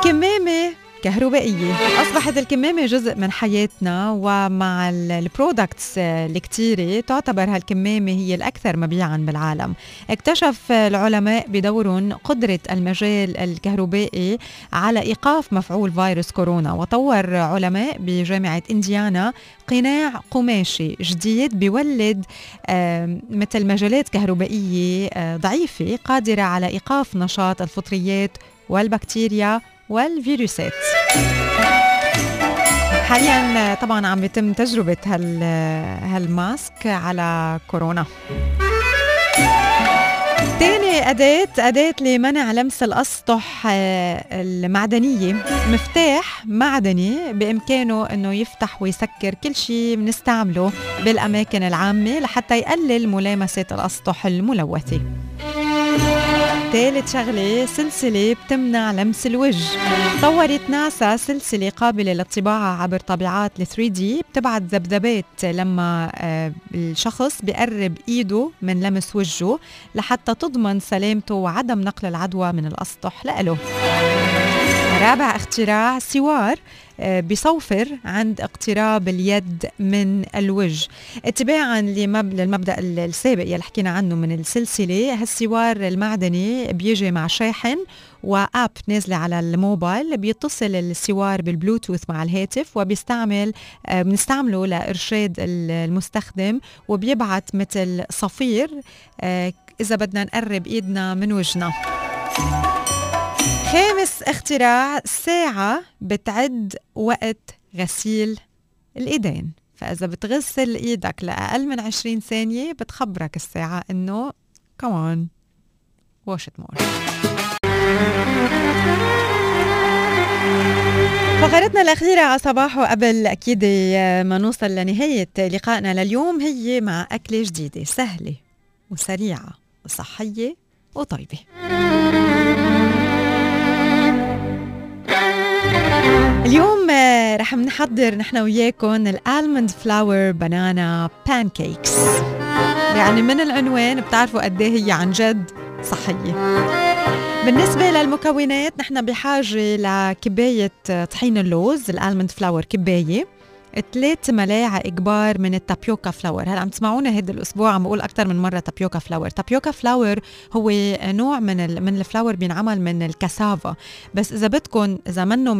كمامة كهربائية. أصبحت الكمامة جزء من حياتنا ومع البرودكتس الكتيرة تعتبر هالكمامة هي الأكثر مبيعا بالعالم. اكتشف العلماء بدورهم قدرة المجال الكهربائي على إيقاف مفعول فيروس كورونا وطور علماء بجامعة إنديانا قناع قماشي جديد بيولد مثل مجالات كهربائية آه، ضعيفة قادرة على إيقاف نشاط الفطريات والبكتيريا والفيروسات. حاليا طبعا عم يتم تجربة هال هالماسك على كورونا. تاني أداة أداة لمنع لمس الأسطح آه، المعدنية. مفتاح معدني بإمكانه أنه يفتح ويسكر كل شيء بنستعمله بالأماكن العامة لحتى يقلل ملامسة الأسطح الملوثة. ثالث شغلة سلسلة بتمنع لمس الوجه. طورت ناسا سلسلة قابلة للطباعة عبر طابعات ال 3D بتبعت ذبذبات لما آه، الشخص بيقرب إيده من لمس وجهه لحتى تضمن سلامته وعدم نقل العدوى من الأسطح لإله. رابع اختراع سوار آه، بيصفر عند اقتراب اليد من الوجه. اتباعا لمب- للمبدأ ال- السابق يلي حكينا عنه من السلسلة هالسوار المعدني بيجي مع شاحن و app نازلة على الموبايل بيتصل السوار بالبلوتوث مع الهاتف وبيستعمل آه، بنستعمله لإرشاد ال- المستخدم وبيبعت مثل صفير آه، إذا بدنا نقرب إيدنا من وجهنا. خامس اختراع ساعة بتعد وقت غسيل الإيدين. فإذا بتغسل إيدك لأقل من 20 ثانية بتخبرك الساعة إنه كمان it more. فقرتنا الأخيرة على صباحو وقبل أكيد ما نوصل لنهاية لقائنا لليوم هي مع أكلة جديدة سهلة وسريعة وصحية وطيبة. اليوم آه، رح نحضر نحن وياكم ال almond flour banana pancakes يعني من العنوان بتعرفوا قد إيه هي عن جد صحية. بالنسبة للمكونات نحن بحاجة لكباية طحين اللوز ال almond flour كباية. ثلاث ملاعق كبار من ال tapioca flour. هلا عم تسمعونا هيدا الأسبوع عم بقول أكثر من مرة tapioca flour. tapioca flour هو نوع من ال من ال flour بينعمل من ال cassava. بس إذا بدكم إذا منه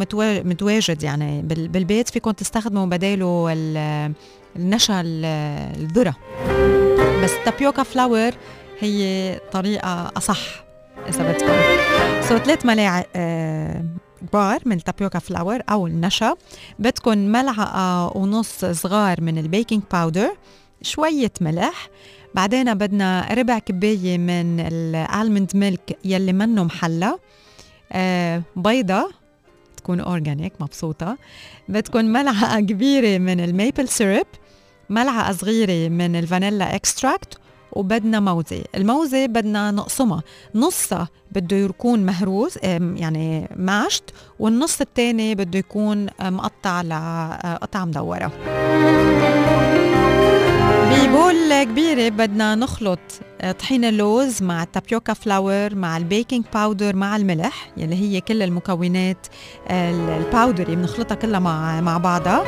متواجد يعني بالبيت فيكم تستخدموا بداله النشا الذرة. بس ال tapioca flour هي طريقة أصح إذا بدكم so ثلاث ملاعق آه كبار من ال tapioca flour أو النشا. بدكم ملعقة ونص صغار من ال baking powder شوية ملح. بعدين بدنا ربع كباية من ال almond milk يلي منه محلى. آه بيضة تكون organic مبسوطة. بدكم ملعقة كبيرة من ال maple syrup ملعقة صغيرة من الفانيلا extract وبدنا موزة. الموزة بدنا نقسمها نصها بده يكون مهروس يعني mashed والنص الثاني بده يكون مقطع لقطع مدورة. ب bowl كبيرة بدنا نخلط آه، طحين اللوز مع التابيوكا flour مع ال baking powder مع الملح يلي هي كل المكونات ال powdery بنخلطها كلها مع مع بعضها.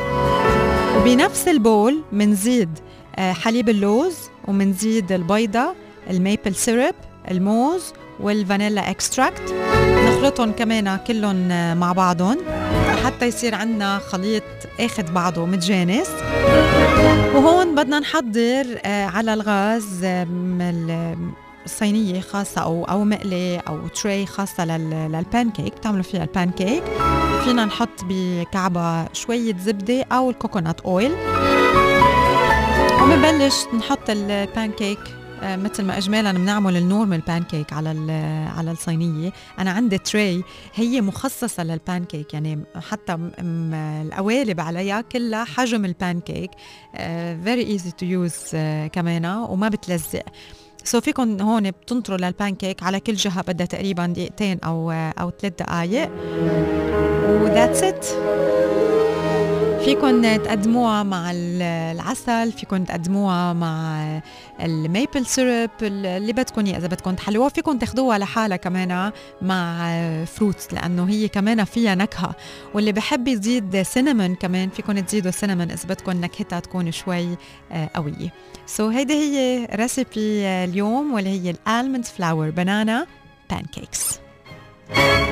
وبنفس ال bowl بنزيد حليب اللوز ومنزيد البيضة ال maple syrup الموز والفانيلا extract. نخلطهم كمان كلهم مع بعضهم حتى يصير عندنا خليط آخذ بعضه متجانس. وهون بدنا نحضر آه، على الغاز صينية خاصة أو أو مقلة أو tray خاصة للبانكيك بتعملوا فيها البانكيك فينا نحط بقلبها شوية زبدة أو ال coconut oil وبنبلش نحط البانكيك آه، مثل ما اجمالا بنعمل ال normal pancake على على الصينية. أنا عندي tray هي مخصصة للبانكيك يعني حتى القوالب عليها كلها حجم ال pancake very easy to use كمان وما بتلزق. so فيكم هون بتنطروا للبانكيك على كل جهة بدها تقريبا دقيقتين أو أو ثلاث دقائق و that's it فيكن تقدموها مع العسل فيكن تقدموها مع ال maple syrup اللي بدكم إياه إذا بدكم تحلوها. فيكم تاخذوها لحالها كمان مع fruits لأنه هي كمان فيها نكهة. واللي بحب يزيد cinnamon كمان فيكم تزيدوا cinnamon إذا بدكم نكهتها تكون شوي قوية. so so هيدي هي recipe اليوم واللي هي ال almond flour banana بانكيكس